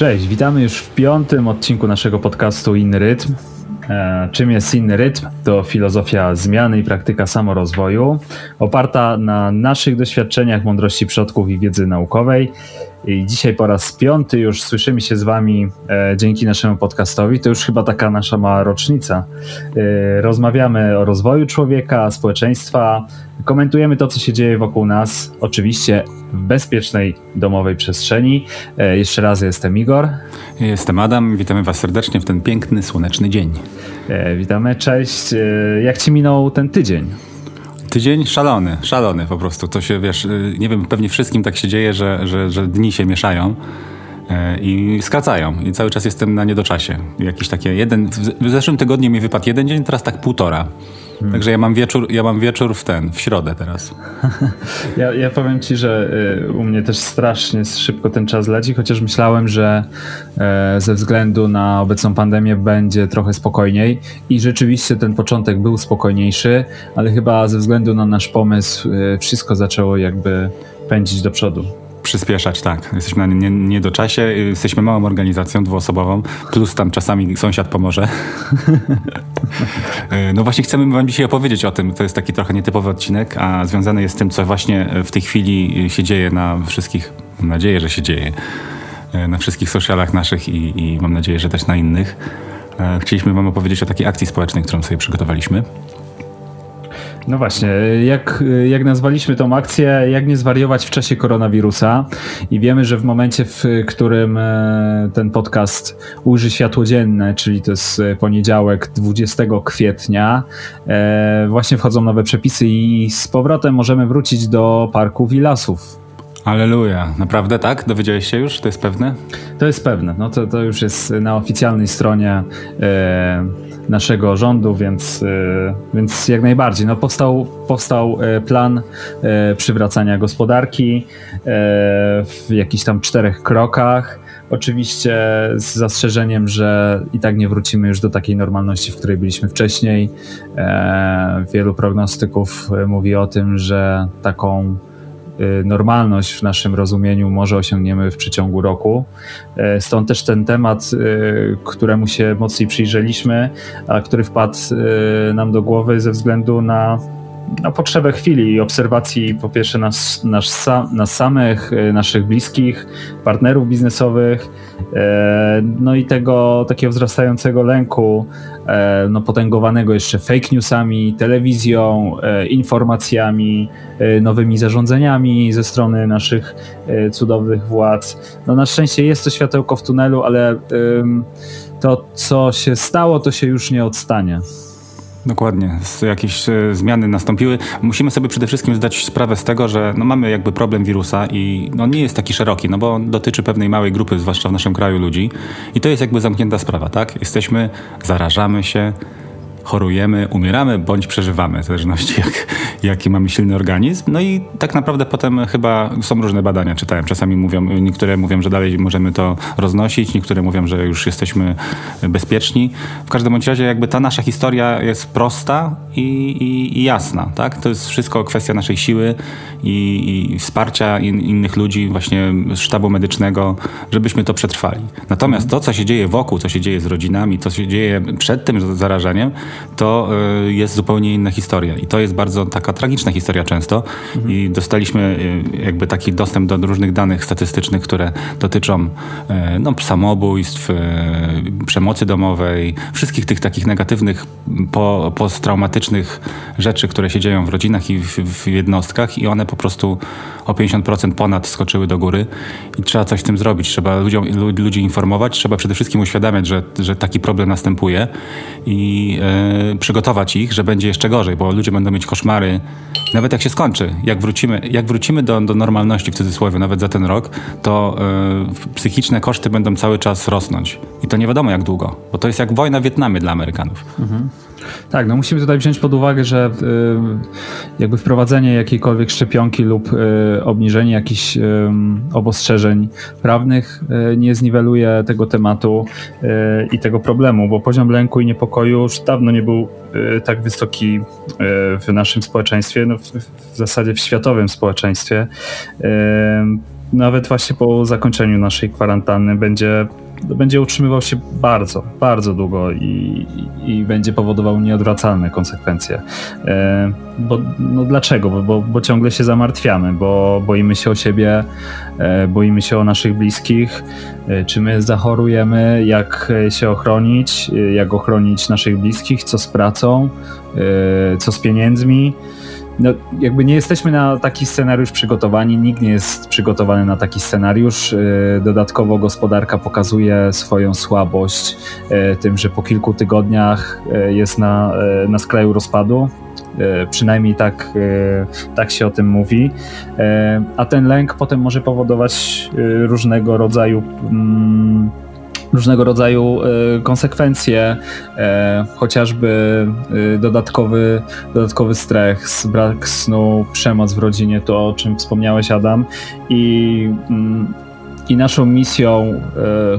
Cześć, witamy już w piątym odcinku naszego podcastu Inny Rytm. E, czym jest inny rytm? To filozofia zmiany i praktyka samorozwoju, oparta na naszych doświadczeniach, mądrości przodków i wiedzy naukowej. I dzisiaj po raz piąty już słyszymy się z Wami e, dzięki naszemu podcastowi. To już chyba taka nasza mała rocznica. E, rozmawiamy o rozwoju człowieka, społeczeństwa, komentujemy to, co się dzieje wokół nas, oczywiście w bezpiecznej domowej przestrzeni. E, jeszcze raz jestem Igor. Jestem Adam, witamy Was serdecznie w ten piękny, słoneczny dzień. E, witamy, cześć. E, jak Ci minął ten tydzień? Tydzień szalony, szalony po prostu. To się, wiesz, y, nie wiem, pewnie wszystkim tak się dzieje, że, że, że dni się mieszają e, i skracają. I cały czas jestem na niedoczasie. Jakiś takie jeden, w zeszłym tygodniu mi wypadł jeden dzień, teraz tak półtora. Hmm. Także ja mam wieczór, ja mam wieczór w ten, w środę teraz. Ja, ja powiem ci, że y, u mnie też strasznie szybko ten czas leci, chociaż myślałem, że e, ze względu na obecną pandemię będzie trochę spokojniej i rzeczywiście ten początek był spokojniejszy, ale chyba ze względu na nasz pomysł y, wszystko zaczęło jakby pędzić do przodu przyspieszać, tak. Jesteśmy na niedoczasie, nie jesteśmy małą organizacją dwuosobową, plus tam czasami sąsiad pomoże. E, no właśnie chcemy wam dzisiaj opowiedzieć o tym. To jest taki trochę nietypowy odcinek, a związany jest z tym, co właśnie w tej chwili się dzieje na wszystkich, mam nadzieję, że się dzieje, e, na wszystkich socialach naszych i, i mam nadzieję, że też na innych. E, chcieliśmy wam opowiedzieć o takiej akcji społecznej, którą sobie przygotowaliśmy. No właśnie, jak, jak nazwaliśmy tą akcję, jak nie zwariować w czasie koronawirusa i wiemy, że w momencie, w którym e, ten podcast ujrzy światło dzienne, czyli to jest poniedziałek 20 kwietnia, e, właśnie wchodzą nowe przepisy i z powrotem możemy wrócić do parków i lasów. Aleluja, naprawdę tak? Dowiedziałeś się już? To jest pewne? To jest pewne, no to, to już jest na oficjalnej stronie e, naszego rządu, więc, e, więc jak najbardziej. No powstał, powstał e, plan przywracania gospodarki w jakichś tam czterech krokach. Oczywiście z zastrzeżeniem, że i tak nie wrócimy już do takiej normalności, w której byliśmy wcześniej. Wielu prognostyków mówi o tym, że taką normalność w naszym rozumieniu może osiągniemy w przeciągu roku. Y, stąd też ten temat, y, któremu się mocniej przyjrzeliśmy, a który wpadł nam do głowy ze względu na na potrzebę chwili i obserwacji po pierwsze nas, nas, nas samych, naszych bliskich, partnerów biznesowych, no i tego takiego wzrastającego lęku E, no, potęgowanego jeszcze fake newsami, telewizją, e, informacjami, e, nowymi zarządzeniami ze strony naszych cudownych władz. No, na szczęście jest to światełko w tunelu, ale to, co się stało, to się już nie odstanie. Dokładnie, jakieś e, zmiany nastąpiły. Musimy sobie przede wszystkim zdać sprawę z tego, że no mamy jakby problem wirusa i no nie jest taki szeroki, no bo on dotyczy pewnej małej grupy, zwłaszcza w naszym kraju ludzi i to jest jakby zamknięta sprawa, tak? Jesteśmy, zarażamy się, chorujemy, umieramy bądź przeżywamy, w zależności jak, jaki mamy silny organizm. No i tak naprawdę potem chyba są różne badania, czytałem. Czasami mówią, niektóre mówią, że dalej możemy to roznosić, niektóre mówią, że już jesteśmy bezpieczni. W każdym bądź razie jakby ta nasza historia jest prosta i, i, i jasna, tak? To jest wszystko kwestia naszej siły i, i wsparcia in, innych ludzi, właśnie sztabu medycznego, żebyśmy to przetrwali. Natomiast to, co się dzieje wokół, co się dzieje z rodzinami, co się dzieje przed tym zarażeniem, to y, jest zupełnie inna historia. I to jest bardzo taka tragiczna historia często. Mhm. I dostaliśmy y, jakby taki dostęp do różnych danych statystycznych, które dotyczą y, no, samobójstw, przemocy domowej, wszystkich tych takich negatywnych, po, posttraumatycznych rzeczy, które się dzieją w rodzinach i w, jednostkach i one po prostu o 50% ponad skoczyły do góry i trzeba coś z tym zrobić. Trzeba ludziom, ludzi informować, trzeba przede wszystkim uświadamiać, że, że taki problem następuje i przygotować ich, że będzie jeszcze gorzej, bo ludzie będą mieć koszmary. Nawet jak się skończy, jak wrócimy, jak wrócimy do, do normalności w cudzysłowie, nawet za ten rok, to e, psychiczne koszty będą cały czas rosnąć. I to nie wiadomo jak długo, bo to jest jak wojna w Wietnamie dla Amerykanów. Mhm. Tak, no musimy tutaj wziąć pod uwagę, że y, jakby wprowadzenie jakiejkolwiek szczepionki lub y, obniżenie jakichś y, obostrzeżeń prawnych nie zniweluje tego tematu i tego problemu, bo poziom lęku i niepokoju już dawno nie był tak wysoki w naszym społeczeństwie, no w, w zasadzie w światowym społeczeństwie. Nawet właśnie po zakończeniu naszej kwarantanny będzie będzie utrzymywał się bardzo, bardzo długo i, i będzie powodował nieodwracalne konsekwencje. E, bo, no dlaczego? Bo, bo, bo, ciągle się zamartwiamy, bo boimy się o siebie, e, boimy się o naszych bliskich, e, czy my zachorujemy, jak się ochronić, jak ochronić naszych bliskich, co z pracą, co z pieniędzmi no, jakby nie jesteśmy na taki scenariusz przygotowani, nikt nie jest przygotowany na taki scenariusz. Y, dodatkowo gospodarka pokazuje swoją słabość y, tym, że po kilku tygodniach y, jest na, na skraju rozpadu. Przynajmniej tak, tak się o tym mówi. A ten lęk potem może powodować różnego rodzaju mm, różnego rodzaju e, konsekwencje, e, chociażby e, dodatkowy, dodatkowy stres, brak snu, przemoc w rodzinie, to o czym wspomniałeś Adam i mm, i naszą misją,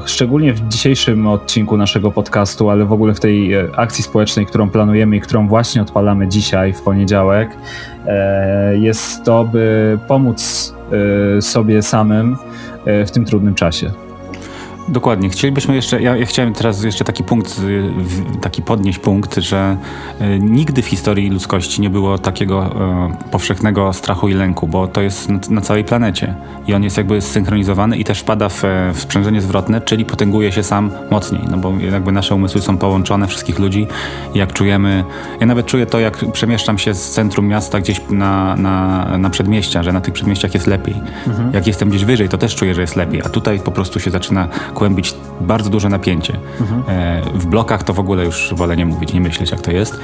szczególnie w dzisiejszym odcinku naszego podcastu, ale w ogóle w tej akcji społecznej, którą planujemy i którą właśnie odpalamy dzisiaj, w poniedziałek, jest to, by pomóc sobie samym w tym trudnym czasie. Dokładnie. Chcielibyśmy jeszcze, ja, ja, chciałem teraz jeszcze taki punkt, taki podnieść punkt, że e, nigdy w historii ludzkości nie było takiego e, powszechnego strachu i lęku, bo to jest na, na, całej planecie i on jest jakby zsynchronizowany i też wpada w, w sprzężenie zwrotne, czyli potęguje się sam mocniej, no bo jakby nasze umysły są połączone, wszystkich ludzi jak czujemy, ja nawet czuję to, jak przemieszczam się z centrum miasta gdzieś na, na, na przedmieścia, że na tych przedmieściach jest lepiej. Mhm. Jak jestem gdzieś wyżej, to też czuję, że jest lepiej, a tutaj po prostu się zaczyna kłębić bardzo duże napięcie. Mhm. W blokach to w ogóle już wolę nie mówić, nie myśleć jak to jest.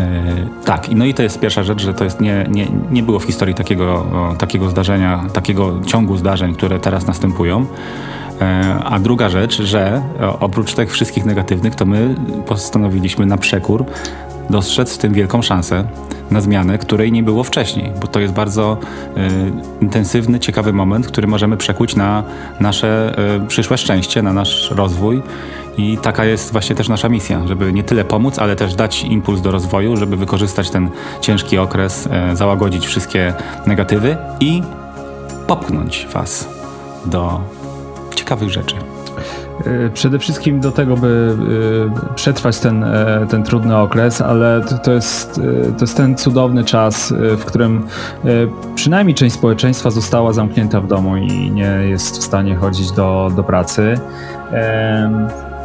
E, tak, no i to jest pierwsza rzecz, że to jest nie, nie, nie było w historii takiego, takiego zdarzenia, takiego ciągu zdarzeń, które teraz następują. E, a druga rzecz, że oprócz tych wszystkich negatywnych, to my postanowiliśmy na przekór dostrzec w tym wielką szansę na zmianę, której nie było wcześniej, bo to jest bardzo y, intensywny, ciekawy moment, który możemy przekuć na nasze y, przyszłe szczęście, na nasz rozwój. I taka jest właśnie też nasza misja, żeby nie tyle pomóc, ale też dać impuls do rozwoju, żeby wykorzystać ten ciężki okres, y, załagodzić wszystkie negatywy i popchnąć Was do ciekawych rzeczy. Y, przede wszystkim do tego, by y, przetrwać ten, e, ten trudny okres, ale to jest, y, to jest ten cudowny czas, w którym przynajmniej część społeczeństwa została zamknięta w domu i nie jest w stanie chodzić do, do pracy.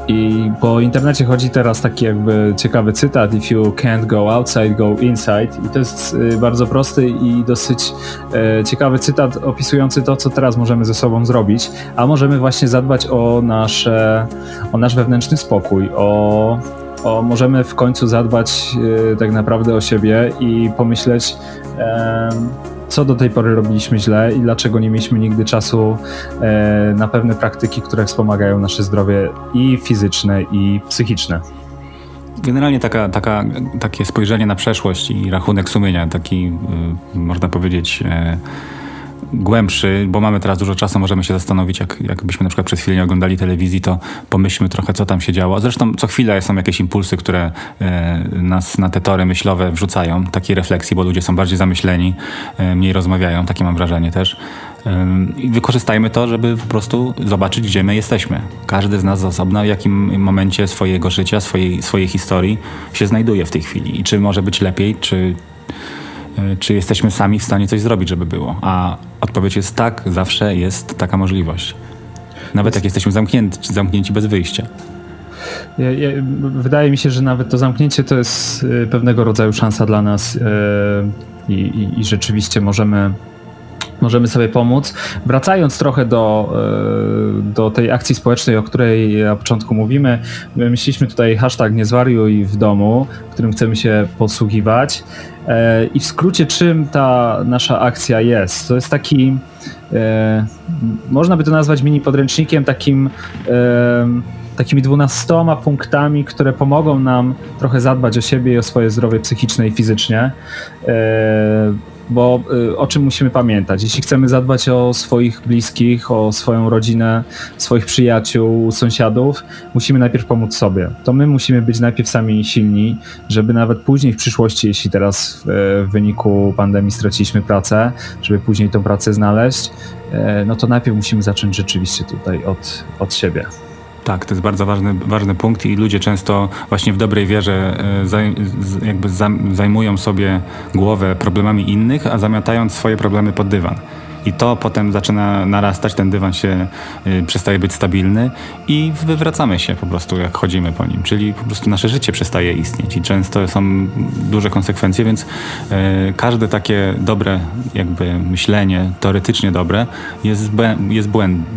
I po internecie chodzi teraz taki jakby ciekawy cytat: If you can't go outside, go inside. I to jest y, bardzo prosty i dosyć e, ciekawy cytat opisujący to, co teraz możemy ze sobą zrobić, a możemy właśnie zadbać o, nasze, o nasz wewnętrzny spokój, o, o możemy w końcu zadbać e, tak naprawdę o siebie i pomyśleć co do tej pory robiliśmy źle i dlaczego nie mieliśmy nigdy czasu e, na pewne praktyki, które wspomagają nasze zdrowie i fizyczne, i psychiczne. Generalnie taka, taka, takie spojrzenie na przeszłość i rachunek sumienia, taki, y, można powiedzieć, e, głębszy, bo mamy teraz dużo czasu, możemy się zastanowić, jak, jakbyśmy na przykład przez chwilę nie oglądali telewizji, to pomyślmy trochę, co tam się działo. Zresztą co chwilę są jakieś impulsy, które e, nas na te tory myślowe wrzucają, takiej refleksji, bo ludzie są bardziej zamyśleni, e, mniej rozmawiają, takie mam wrażenie też. I wykorzystajmy to, żeby po prostu zobaczyć, gdzie my jesteśmy. Każdy z nas z osobna, w jakim momencie swojego życia, swojej, swojej historii się znajduje w tej chwili i czy może być lepiej, czy czy jesteśmy sami w stanie coś zrobić, żeby było. A odpowiedź jest tak, zawsze jest taka możliwość. Nawet jak jesteśmy zamknięci, zamknięci bez wyjścia. Ja, ja, wydaje mi się, że nawet to zamknięcie to jest e, pewnego rodzaju szansa dla nas e, i, i rzeczywiście możemy możemy sobie pomóc. Wracając trochę do, e, do tej akcji społecznej, o której na początku mówimy, myśleliśmy tutaj hashtag nie zwariuj w domu, którym chcemy się posługiwać. E, I w skrócie, czym ta nasza akcja jest? To jest taki, e, można by to nazwać mini podręcznikiem, takim takimi dwunastoma punktami, które pomogą nam trochę zadbać o siebie i o swoje zdrowie psychiczne i fizycznie bo y, o czym musimy pamiętać? Jeśli chcemy zadbać o swoich bliskich, o swoją rodzinę, swoich przyjaciół, sąsiadów, musimy najpierw pomóc sobie. To my musimy być najpierw sami silni, żeby nawet później w przyszłości, jeśli teraz w wyniku pandemii straciliśmy pracę, żeby później tą pracę znaleźć, no to najpierw musimy zacząć rzeczywiście tutaj od, od siebie. Tak, to jest bardzo ważny, ważny punkt i ludzie często właśnie w dobrej wierze e, zaj, jakby zajmują sobie głowę problemami innych, a zamiatając swoje problemy pod dywan. I to potem zaczyna narastać, ten dywan się y, przestaje być stabilny i wywracamy się po prostu, jak chodzimy po nim. Czyli po prostu nasze życie przestaje istnieć i często są duże konsekwencje, więc y, każde takie dobre jakby myślenie, teoretycznie dobre, jest, jest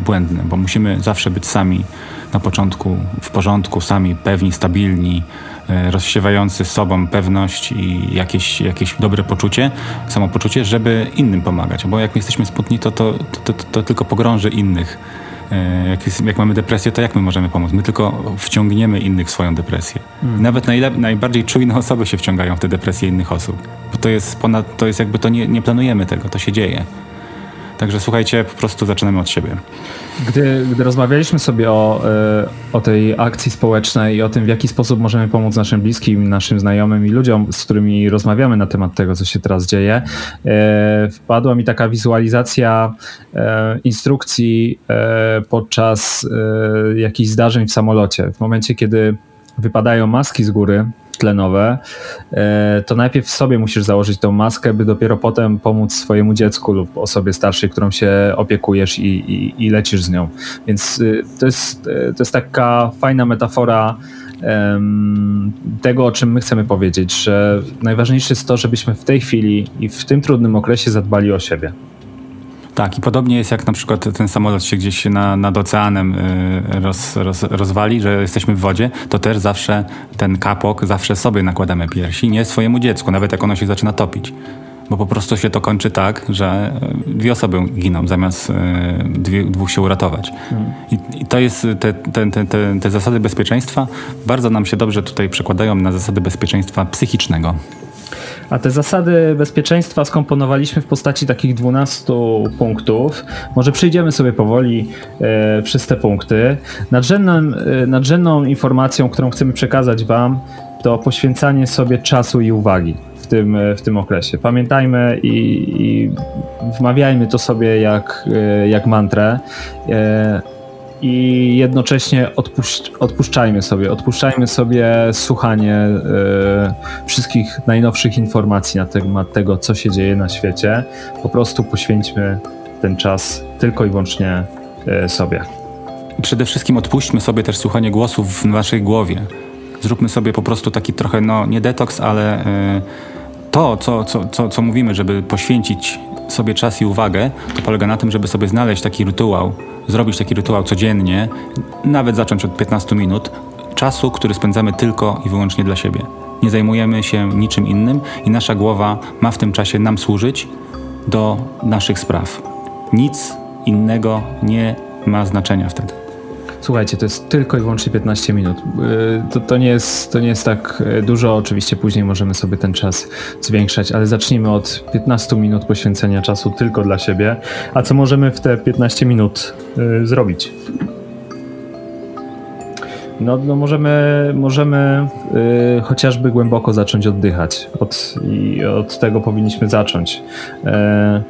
błędne, bo musimy zawsze być sami na początku w porządku, sami pewni, stabilni, e, rozsiewający sobą pewność i jakieś, jakieś dobre poczucie, samopoczucie, żeby innym pomagać. Bo jak jesteśmy smutni, to, to, to, to, to tylko pogrąży innych. E, jak, jest, jak, mamy depresję, to jak my możemy pomóc? My tylko wciągniemy innych w swoją depresję. Hmm. Nawet najbardziej czujne osoby się wciągają w te depresje innych osób. Bo to jest ponad, to jest jakby to nie, nie planujemy tego, to się dzieje. Także słuchajcie, po prostu zaczynamy od siebie. Gdy, gdy rozmawialiśmy sobie o, e, o tej akcji społecznej i o tym, w jaki sposób możemy pomóc naszym bliskim, naszym znajomym i ludziom, z którymi rozmawiamy na temat tego, co się teraz dzieje, e, wpadła mi taka wizualizacja e, instrukcji podczas jakichś zdarzeń w samolocie. W momencie, kiedy wypadają maski z góry, tlenowe, e, to najpierw sobie musisz założyć tą maskę, by dopiero potem pomóc swojemu dziecku lub osobie starszej, którą się opiekujesz i, i, i lecisz z nią. Więc y, to jest, y, to jest taka fajna metafora tego, o czym my chcemy powiedzieć, że najważniejsze jest to, żebyśmy w tej chwili i w tym trudnym okresie zadbali o siebie. Tak, i podobnie jest jak na przykład ten samolot się gdzieś na, nad oceanem y, roz, roz, rozwali, że jesteśmy w wodzie, to też zawsze ten kapok, zawsze sobie nakładamy piersi, nie swojemu dziecku, nawet jak ono się zaczyna topić. Bo po prostu się to kończy tak, że dwie osoby giną, zamiast y, dwie, dwóch się uratować. I, I, to jest, te, te, te, te zasady bezpieczeństwa bardzo nam się dobrze tutaj przekładają na zasady bezpieczeństwa psychicznego. A te zasady bezpieczeństwa skomponowaliśmy w postaci takich 12 punktów. Może przejdziemy sobie powoli e, przez te punkty. Nadrzędną, e, nadrzędną informacją, którą chcemy przekazać Wam, to poświęcanie sobie czasu i uwagi w tym, e, w tym okresie. Pamiętajmy i, i wmawiajmy to sobie jak, e, jak mantrę. E, i jednocześnie odpuszcz, odpuszczajmy sobie, odpuszczajmy sobie słuchanie y, wszystkich najnowszych informacji na temat tego, co się dzieje na świecie. Po prostu poświęćmy ten czas tylko i wyłącznie y, sobie. Przede wszystkim odpuśćmy sobie też słuchanie głosów w naszej głowie. Zróbmy sobie po prostu taki trochę, no nie detoks, ale y, to, co, co, co, co mówimy, żeby poświęcić sobie czas i uwagę, to polega na tym, żeby sobie znaleźć taki rytuał, zrobić taki rytuał codziennie, nawet zacząć od 15 minut, czasu, który spędzamy tylko i wyłącznie dla siebie. Nie zajmujemy się niczym innym i nasza głowa ma w tym czasie nam służyć do naszych spraw. Nic innego nie ma znaczenia wtedy. Słuchajcie, to jest tylko i wyłącznie 15 minut. Y, to, to, nie jest, to nie jest tak y, dużo, oczywiście później możemy sobie ten czas zwiększać, ale zacznijmy od 15 minut poświęcenia czasu tylko dla siebie. A co możemy w te 15 minut y, zrobić? No, no możemy, możemy chociażby głęboko zacząć oddychać. Od, I od tego powinniśmy zacząć. E,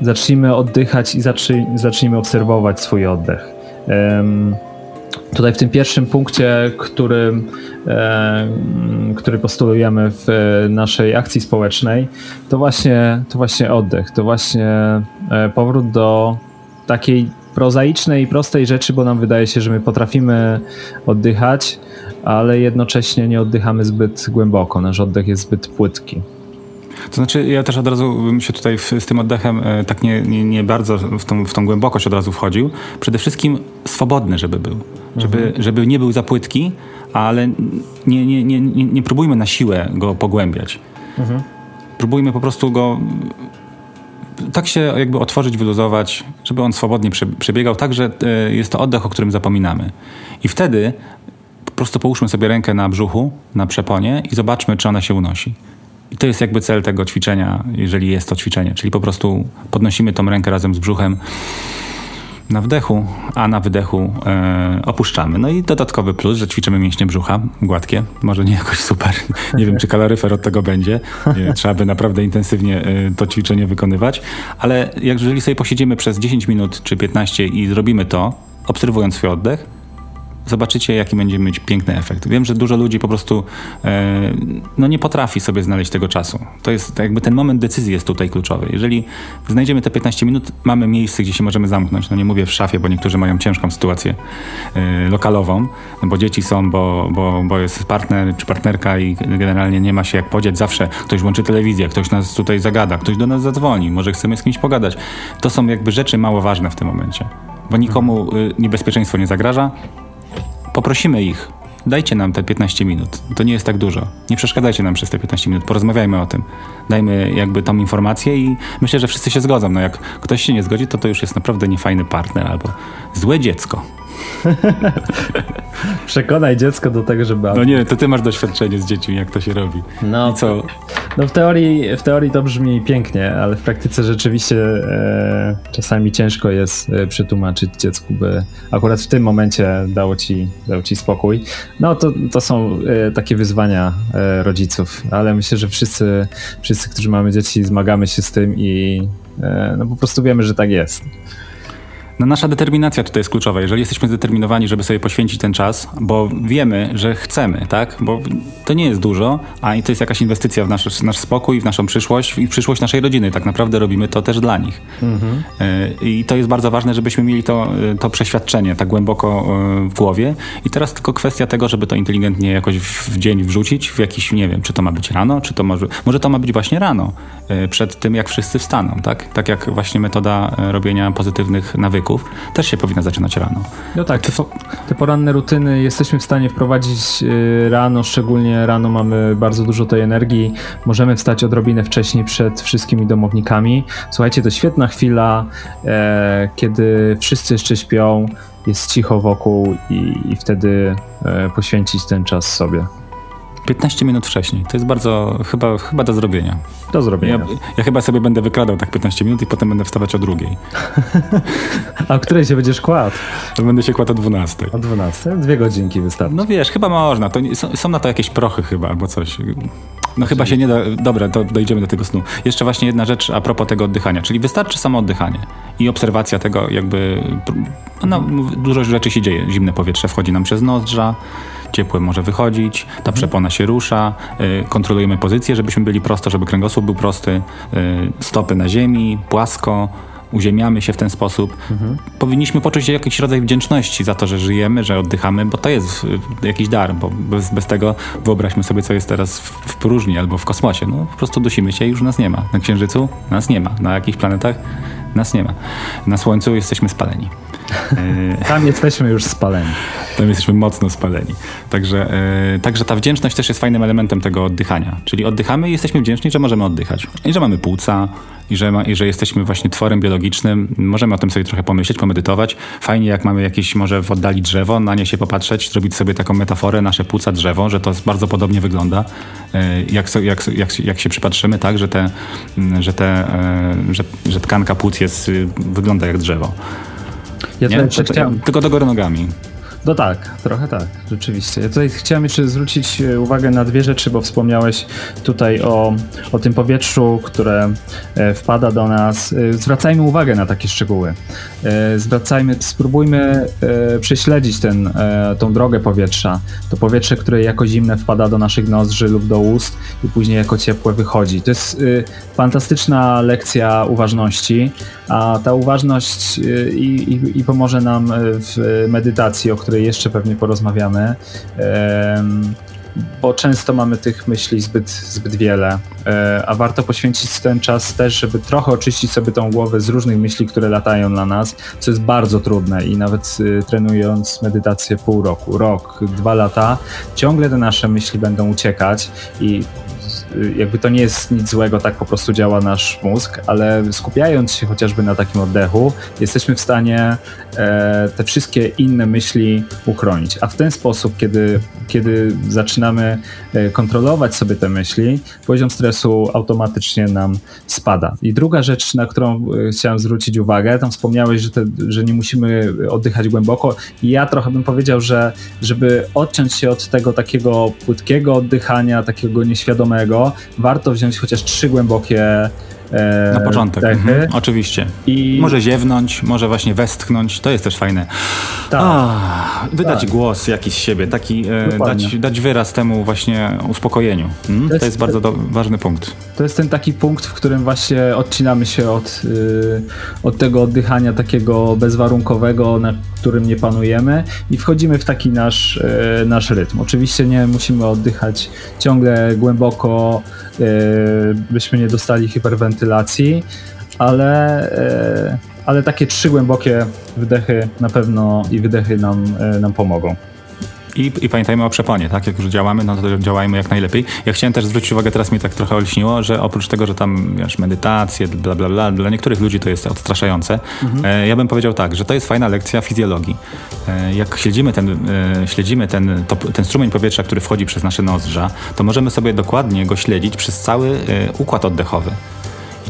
zacznijmy oddychać i zacznij, zacznijmy obserwować swój oddech. Tutaj w tym pierwszym punkcie, który, e, który postulujemy w naszej akcji społecznej, to właśnie, to właśnie oddech, to właśnie e, powrót do takiej prozaicznej i prostej rzeczy, bo nam wydaje się, że my potrafimy oddychać, ale jednocześnie nie oddychamy zbyt głęboko. Nasz oddech jest zbyt płytki. To znaczy, ja też od razu bym się tutaj w, z tym oddechem e, tak nie, nie, nie bardzo w tą, w tą głębokość od razu wchodził. Przede wszystkim swobodny, żeby był. Żeby, mhm. żeby nie był za płytki, ale nie, nie, nie, nie, nie próbujmy na siłę go pogłębiać. Mhm. Próbujmy po prostu go tak się jakby otworzyć, wyluzować, żeby on swobodnie przebiegał, tak, że e, jest to oddech, o którym zapominamy. I wtedy po prostu połóżmy sobie rękę na brzuchu, na przeponie i zobaczmy, czy ona się unosi. I to jest jakby cel tego ćwiczenia, jeżeli jest to ćwiczenie, czyli po prostu podnosimy tą rękę razem z brzuchem na wdechu, a na wydechu e, opuszczamy. No i dodatkowy plus, że ćwiczymy mięśnie brzucha, gładkie, może nie jakoś super, nie wiem czy kaloryfer od tego będzie, nie, trzeba by naprawdę intensywnie e, to ćwiczenie wykonywać, ale jak jeżeli sobie posiedzimy przez 10 minut czy 15 i zrobimy to, obserwując swój oddech, zobaczycie, jaki będzie mieć piękny efekt. Wiem, że dużo ludzi po prostu e, no nie potrafi sobie znaleźć tego czasu. To jest jakby ten moment decyzji jest tutaj kluczowy. Jeżeli znajdziemy te 15 minut, mamy miejsce, gdzie się możemy zamknąć. No nie mówię w szafie, bo niektórzy mają ciężką sytuację e, lokalową, bo dzieci są, bo, bo, bo jest partner czy partnerka i generalnie nie ma się jak podziać. Zawsze ktoś włączy telewizję, ktoś nas tutaj zagada, ktoś do nas zadzwoni, może chcemy z kimś pogadać. To są jakby rzeczy mało ważne w tym momencie bo nikomu y, niebezpieczeństwo nie zagraża, poprosimy ich, dajcie nam te 15 minut. To nie jest tak dużo. Nie przeszkadzajcie nam przez te 15 minut. Porozmawiajmy o tym. Dajmy jakby tą informację i myślę, że wszyscy się zgodzą. No jak ktoś się nie zgodzi, to to już jest naprawdę niefajny partner albo złe dziecko. Przekonaj dziecko do tego, żeby... No nie, to ty masz doświadczenie z dziećmi, jak to się robi. No, I co? No w teorii, w teorii to brzmi pięknie, ale w praktyce rzeczywiście e, czasami ciężko jest e, przetłumaczyć dziecku, by akurat w tym momencie dało ci, dało ci spokój. No to, to są e, takie wyzwania e, rodziców, ale myślę, że wszyscy, wszyscy, którzy mamy dzieci, zmagamy się z tym i e, no po prostu wiemy, że tak jest. No nasza determinacja tutaj jest kluczowa. Jeżeli jesteśmy zdeterminowani, żeby sobie poświęcić ten czas, bo wiemy, że chcemy, tak? Bo to nie jest dużo, a to jest jakaś inwestycja w nasz, nasz spokój, w naszą przyszłość i w przyszłość naszej rodziny. Tak naprawdę robimy to też dla nich. Mhm. I to jest bardzo ważne, żebyśmy mieli to, e, to przeświadczenie tak głęboko e, w głowie. I teraz tylko kwestia tego, żeby to inteligentnie jakoś w dzień wrzucić, w jakiś, nie wiem, czy to ma być rano, czy to może, może to ma być właśnie rano, przed tym, jak wszyscy wstaną, tak? Tak jak właśnie metoda robienia pozytywnych nawyków też się powinna zaczynać rano. No tak, te, te poranne rutyny jesteśmy w stanie wprowadzić y, rano, szczególnie rano mamy bardzo dużo tej energii, możemy wstać odrobinę wcześniej przed wszystkimi domownikami. Słuchajcie, to świetna chwila, e, kiedy wszyscy jeszcze śpią, jest cicho wokół i, i wtedy e, poświęcić ten czas sobie. 15 minut wcześniej. To jest bardzo, chyba, chyba do zrobienia. Do zrobienia. Ja, ja, chyba sobie będę wykradał tak 15 minut i potem będę wstawać o drugiej. A o której się będziesz kładł? Będę się kładł o 12. O 12? Dwie godzinki wystarczy. No wiesz, chyba można. To są, są, na to jakieś prochy chyba albo coś. No chyba się nie da. Dobra, to dojdziemy do tego snu. Jeszcze właśnie jedna rzecz a propos tego oddychania, czyli wystarczy samo oddychanie i obserwacja tego jakby... No, dużo rzeczy się dzieje. Zimne powietrze wchodzi nam przez nozdrza, ciepłe może wychodzić, ta przepona się rusza, y, kontrolujemy pozycję, żebyśmy byli prosto, żeby kręgosłup był prosty, y, stopy na ziemi, płasko, uziemiamy się w ten sposób. Mhm. Powinniśmy poczuć jakiś rodzaj wdzięczności za to, że żyjemy, że oddychamy, bo to jest y, jakiś dar, bo bez, bez tego wyobraźmy sobie, co jest teraz w, w próżni albo w kosmosie. No, po prostu dusimy się i już nas nie ma. Na Księżycu nas nie ma. Na jakich planetach nas nie ma. Na Słońcu jesteśmy spaleni. Tam jesteśmy już spaleni. Tam jesteśmy mocno spaleni. Także, e, także ta wdzięczność też jest fajnym elementem tego oddychania. Czyli oddychamy i jesteśmy wdzięczni, że możemy oddychać. I że mamy płuca, i że, ma, i że jesteśmy właśnie tworem biologicznym. Możemy o tym sobie trochę pomyśleć, pomedytować. Fajnie, jak mamy jakieś może w oddali drzewo, na nie się popatrzeć, zrobić sobie taką metaforę, nasze płuca drzewo, że to bardzo podobnie wygląda. E, jak, jak, jak, jak się przypatrzymy, tak, że, te, że, te, e, że, że tkanka płuc jest, wygląda jak drzewo. Ja nie? chciałem... Tylko do góry nogami. No tak, trochę tak, rzeczywiście. Ja tutaj chciałem jeszcze zwrócić e, uwagę na dwie rzeczy, bo wspomniałeś tutaj o, o tym powietrzu, które e, wpada do nas. E, zwracajmy uwagę na takie szczegóły. Zwracajmy, spróbujmy prześledzić ten, tą drogę powietrza. To powietrze, które jako zimne wpada do naszych nozdrzy lub do ust i później jako ciepłe wychodzi. To jest fantastyczna lekcja uważności, a ta uważność i, i, i pomoże nam w medytacji, o której której jeszcze pewnie porozmawiamy, bo często mamy tych myśli zbyt, zbyt wiele, e, a warto poświęcić ten czas też, żeby trochę oczyścić sobie tą głowę z różnych myśli, które latają na nas, co jest bardzo trudne. I nawet y, trenując medytację pół roku, rok, dwa lata, ciągle te nasze myśli będą uciekać i jakby to nie jest nic złego, tak po prostu działa nasz mózg, ale skupiając się chociażby na takim oddechu, jesteśmy w stanie e, te wszystkie inne myśli uchronić. A w ten sposób, kiedy, kiedy zaczynamy e, kontrolować sobie te myśli, poziom stresu automatycznie nam spada. I druga rzecz, na którą e, chciałem zwrócić uwagę, tam wspomniałeś, że, te, że nie musimy oddychać głęboko. I ja trochę bym powiedział, że żeby odciąć się od tego takiego płytkiego oddychania, takiego nieświadomego, warto wziąć chociaż trzy głębokie E, Na początek, mhm, oczywiście. I... Może ziewnąć, może właśnie westchnąć, to jest też fajne. Tak. Wydać tak. głos jakiś z siebie, taki e, dać, dać wyraz temu właśnie uspokojeniu. Hmm? To, jest, to jest bardzo do, ważny punkt. To jest ten taki punkt, w którym właśnie odcinamy się od, y, od tego oddychania takiego bezwarunkowego, na którym nie panujemy i wchodzimy w taki nasz, y, nasz rytm. Oczywiście nie musimy oddychać ciągle głęboko, y, byśmy nie dostali hiperwentylacji, ale, ale takie trzy głębokie wdechy na pewno i wydechy nam, nam pomogą. I, I pamiętajmy o przeponie, tak? Jak już działamy, no to działajmy jak najlepiej. Ja chciałem też zwrócić uwagę, teraz mi tak trochę olśniło, że oprócz tego, że tam, wiesz, medytacje, bla, bla, bla, dla niektórych ludzi to jest odstraszające. Mhm. E, ja bym powiedział tak, że to jest fajna lekcja fizjologii. E, jak śledzimy ten, e, śledzimy ten, to, ten strumień powietrza, który wchodzi przez nasze nozdrza, to możemy sobie dokładnie go śledzić przez cały e, układ oddechowy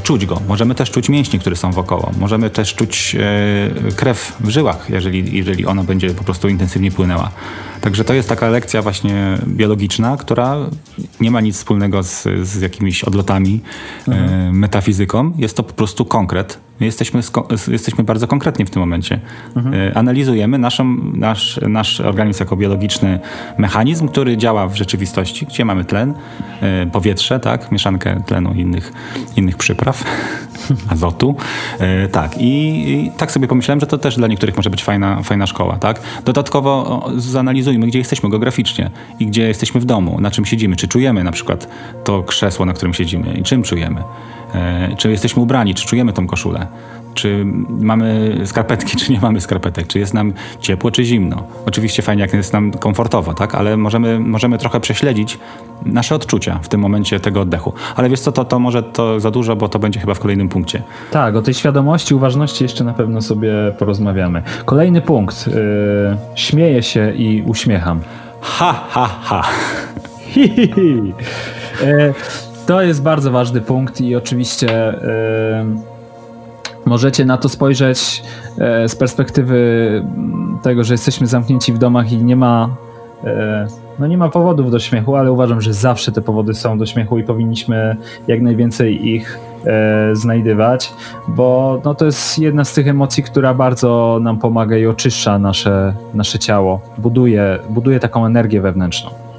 czuć go. Możemy też czuć mięśnie, które są wokoło. Możemy też czuć e, krew w żyłach, jeżeli, jeżeli ona będzie po prostu intensywnie płynęła. Także to jest taka lekcja właśnie biologiczna, która nie ma nic wspólnego z, z jakimiś odlotami, e, mhm. metafizyką. Jest to po prostu konkret. My jesteśmy, jesteśmy bardzo konkretni w tym momencie. Mhm. E, analizujemy naszą, nasz, nasz organizm jako biologiczny mechanizm, który działa w rzeczywistości, gdzie mamy tlen, e, powietrze, tak, mieszankę tlenu i innych, innych przypraw, azotu. Tak, I, i, tak sobie pomyślałem, że to też dla niektórych może być fajna, fajna szkoła. Tak? Dodatkowo zanalizujmy, gdzie jesteśmy geograficznie i gdzie jesteśmy w domu, na czym siedzimy, czy czujemy na przykład to krzesło, na którym siedzimy i czym czujemy. E, czy jesteśmy ubrani, czy czujemy tą koszulę, czy mamy skarpetki, czy nie mamy skarpetek, czy jest nam ciepło, czy zimno. Oczywiście fajnie, jak jest nam komfortowo, tak? ale możemy, możemy trochę prześledzić nasze odczucia w tym momencie tego oddechu. Ale wiesz co, to, to może to za dużo, bo to będzie chyba w kolejnym punkcie. Tak, o tej świadomości, uważności jeszcze na pewno sobie porozmawiamy. Kolejny punkt. Yy, śmieję się i uśmiecham. Ha, ha, ha. Hi, hi, hi. Yy, to jest bardzo ważny punkt i oczywiście yy, możecie na to spojrzeć yy, z perspektywy tego, że jesteśmy zamknięci w domach i nie ma yy, no nie ma powodów do śmiechu, ale uważam, że zawsze te powody są do śmiechu i powinniśmy jak najwięcej ich e, znajdywać, bo no, to jest jedna z tych emocji, która bardzo nam pomaga i oczyszcza nasze, nasze ciało, buduje, buduje taką energię wewnętrzną.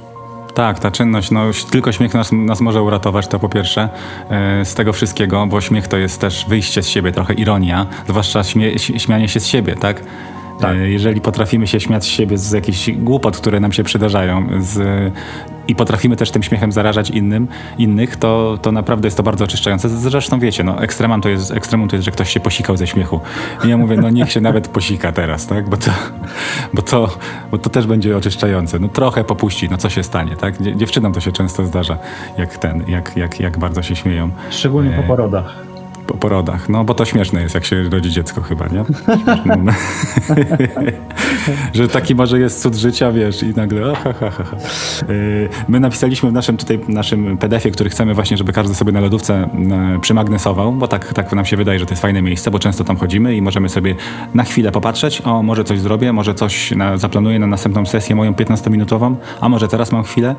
Tak, ta czynność, no tylko śmiech nas, nas może uratować, to po pierwsze e, z tego wszystkiego, bo śmiech to jest też wyjście z siebie, trochę ironia, zwłaszcza śmie, śmianie się z siebie, tak? Tak. E, jeżeli potrafimy się śmiać z siebie z jakichś głupot, które nam się przydarzają z, i potrafimy też tym śmiechem zarażać innym, innych, to, to naprawdę jest to bardzo oczyszczające. Zresztą wiecie, no, ekstremum to jest, ekstremum to jest, że ktoś się posikał ze śmiechu. I ja mówię, no niech się nawet posika teraz, tak? Bo to, bo to, bo to też będzie oczyszczające. No trochę popuści, no co się stanie, tak? Dziewczynom to się często zdarza, jak ten, jak, jak, jak bardzo się śmieją. Szczególnie po e, porodach po porodach. No bo to śmieszne jest, jak się rodzi dziecko chyba, nie? że taki może jest cud życia, wiesz, i nagle ha, ha, ha, ha. Y, my napisaliśmy w naszym tutaj naszym PDF-ie, który chcemy właśnie, żeby każdy sobie na lodówce y, przymagnesował, bo tak, tak nam się wydaje, że to jest fajne miejsce, bo często tam chodzimy i możemy sobie na chwilę popatrzeć, o może coś zrobię, może coś na, zaplanuję na następną sesję moją 15-minutową, a może teraz mam chwilę.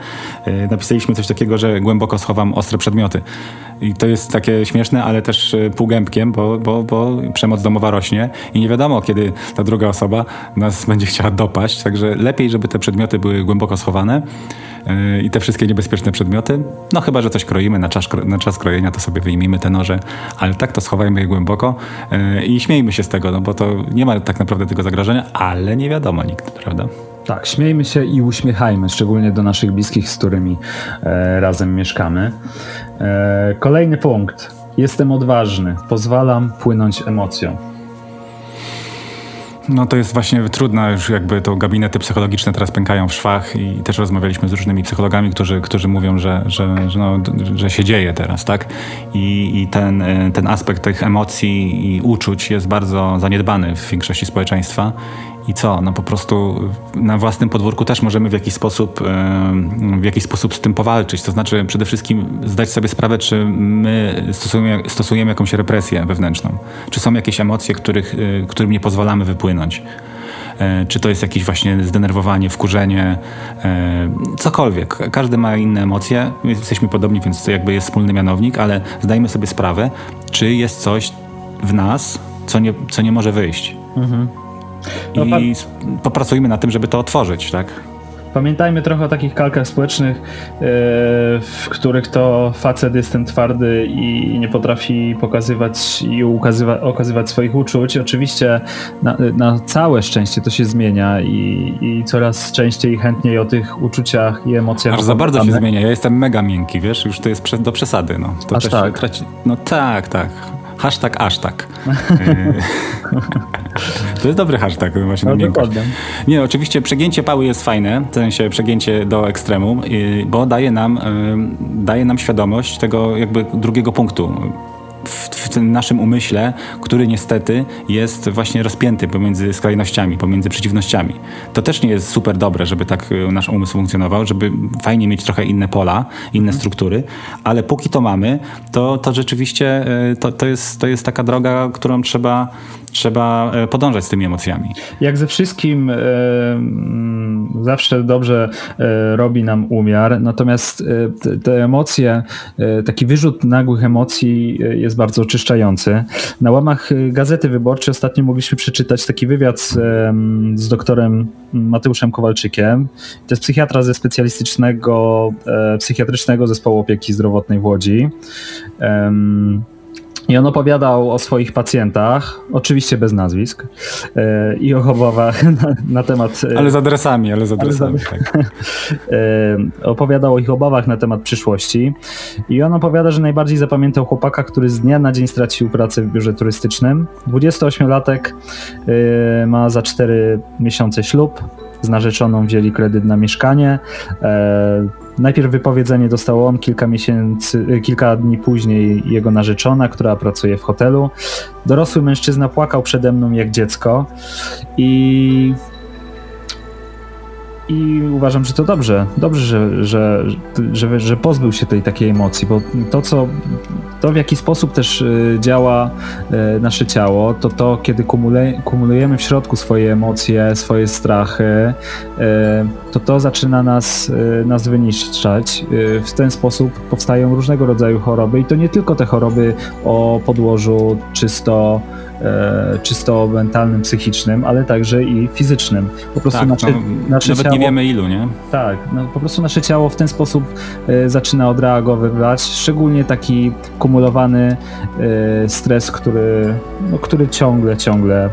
Y, napisaliśmy coś takiego, że głęboko schowam ostre przedmioty. I to jest takie śmieszne, ale też półgębkiem, bo, bo, bo przemoc domowa rośnie i nie wiadomo, kiedy ta druga osoba nas będzie chciała dopaść. Także lepiej, żeby te przedmioty były głęboko schowane yy, i te wszystkie niebezpieczne przedmioty. No chyba, że coś kroimy na czas, na czas krojenia, to sobie wyjmijmy te noże, ale tak to schowajmy je głęboko yy, i śmiejmy się z tego, no bo to nie ma tak naprawdę tego zagrożenia, ale nie wiadomo nikt, prawda? Tak, śmiejmy się i uśmiechajmy, szczególnie do naszych bliskich, z którymi e, razem mieszkamy. E, kolejny punkt. Jestem odważny, pozwalam płynąć emocjom. No to jest właśnie trudne, już jakby to gabinety psychologiczne teraz pękają w szwach i też rozmawialiśmy z różnymi psychologami, którzy, którzy mówią, że, że, że, no, że się dzieje teraz, tak? I, i ten, e, ten aspekt tych emocji i uczuć jest bardzo zaniedbany w większości społeczeństwa i co? No po prostu na własnym podwórku też możemy w jakiś sposób, w jakiś sposób z tym powalczyć. To znaczy przede wszystkim zdać sobie sprawę, czy my stosujemy, stosujemy jakąś represję wewnętrzną. Czy są jakieś emocje, których, y, którym nie pozwalamy wypłynąć. E, czy to jest jakieś właśnie zdenerwowanie, wkurzenie, e, cokolwiek. Każdy ma inne emocje. Jesteśmy podobni, więc to jakby jest wspólny mianownik, ale zdajmy sobie sprawę, czy jest coś w nas, co nie, co nie może wyjść. Mhm. No, I popracujmy na tym, żeby to otworzyć, tak? Pamiętajmy trochę o takich kalkach społecznych, e, w których to facet jest ten twardy i nie potrafi pokazywać i ukazywa, okazywać swoich uczuć. Oczywiście na, na, całe szczęście to się zmienia i, i coraz częściej i chętniej o tych uczuciach i emocjach. Aż za bardzo się zmienia. Ja jestem mega miękki, wiesz, już to jest do przesady. No. To Aż tak. Traci... No tak, tak. Hashtag aż tak. to jest dobry hashtag właśnie no, na Nie, oczywiście przegięcie pały jest fajne, w sensie przegięcie do ekstremum, bo daje nam, daje nam świadomość tego jakby drugiego punktu w, w tym naszym umyśle, który niestety jest właśnie rozpięty pomiędzy skrajnościami, pomiędzy przeciwnościami. To też nie jest super dobre, żeby tak e, nasz umysł funkcjonował, żeby fajnie mieć trochę inne pola, inne mhm. struktury, ale póki to mamy, to, to rzeczywiście e, to, to, jest, to jest taka droga, którą trzeba trzeba e, podążać z tymi emocjami. Jak ze wszystkim e, mm, zawsze dobrze e, robi nam umiar, natomiast te, emocje, taki wyrzut nagłych emocji jest bardzo oczyszczający. Na łamach Gazety Wyborczej ostatnio mogliśmy przeczytać taki wywiad z, z doktorem Mateuszem Kowalczykiem. To jest psychiatra ze specjalistycznego psychiatrycznego zespołu opieki zdrowotnej w Łodzi. I on opowiadał o swoich pacjentach, oczywiście bez nazwisk, yy, i o obawach na, na temat. Yy, ale z adresami, ale z adresami. Ale z, tak. yy, opowiadał o ich obawach na temat przyszłości. I on opowiada, że najbardziej zapamiętał chłopaka, który z dnia na dzień stracił pracę w biurze turystycznym. 28-latek ma za 4 miesiące ślub. Z narzeczoną wzięli kredyt na mieszkanie. Najpierw wypowiedzenie dostał on, kilka miesięcy, y, kilka dni później jego narzeczona, która pracuje w hotelu. Dorosły mężczyzna płakał przede mną jak dziecko i i uważam, że to dobrze. Dobrze, że, że, że, że pozbył się tej takiej emocji, bo to, co, to w jaki sposób też y, działa y, nasze ciało, to to, kiedy kumulujemy w środku swoje emocje, swoje strachy, y, to to zaczyna nas, nas wyniszczać. W ten sposób powstają różnego rodzaju choroby i to nie tylko te choroby o podłożu czysto czysto mentalnym, psychicznym, ale także i fizycznym. Po prostu tak, nasze, no, nasze nawet ciało, nie wiemy ilu, nie? Tak, no, po prostu nasze ciało w ten sposób e, zaczyna odreagowywać, szczególnie taki kumulowany e, stres, który, no, który ciągle, ciągle,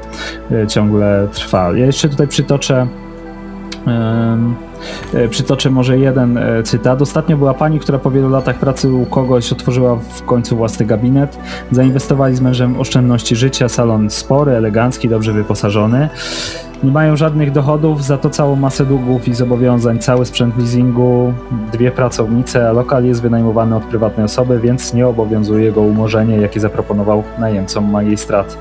e, ciągle trwa. Ja jeszcze tutaj przytoczę E, przytoczę może jeden e, cytat. Ostatnio była pani, która po wielu latach pracy u kogoś otworzyła w końcu własny gabinet. Zainwestowali z mężem oszczędności życia, salon spory, elegancki, dobrze wyposażony. Nie mają żadnych dochodów, za to całą masę długów i zobowiązań, cały sprzęt leasingu, dwie pracownice, a lokal jest wynajmowany od prywatnej osoby, więc nie obowiązuje go umorzenie, jakie zaproponował najemcom magistrat.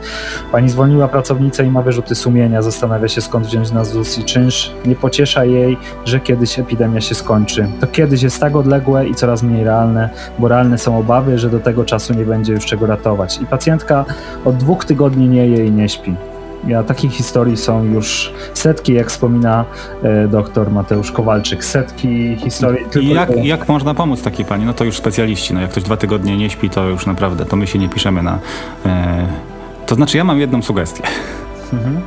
Pani zwolniła pracownicę i ma wyrzuty sumienia, zastanawia się skąd wziąć na ZUS i czynsz. Nie pociesza jej, że kiedyś epidemia się skończy. To kiedyś jest tak odległe i coraz mniej realne, bo realne są obawy, że do tego czasu nie będzie już czego ratować. I pacjentka od dwóch tygodni nie je i nie śpi. Ja, takich historii są już setki, jak wspomina e, doktor Mateusz Kowalczyk. Setki historii. I jak, jak można pomóc takiej pani? No to już specjaliści. No jak ktoś dwa tygodnie nie śpi, to już naprawdę, to my się nie piszemy na... E, to znaczy ja mam jedną sugestię. Mhm.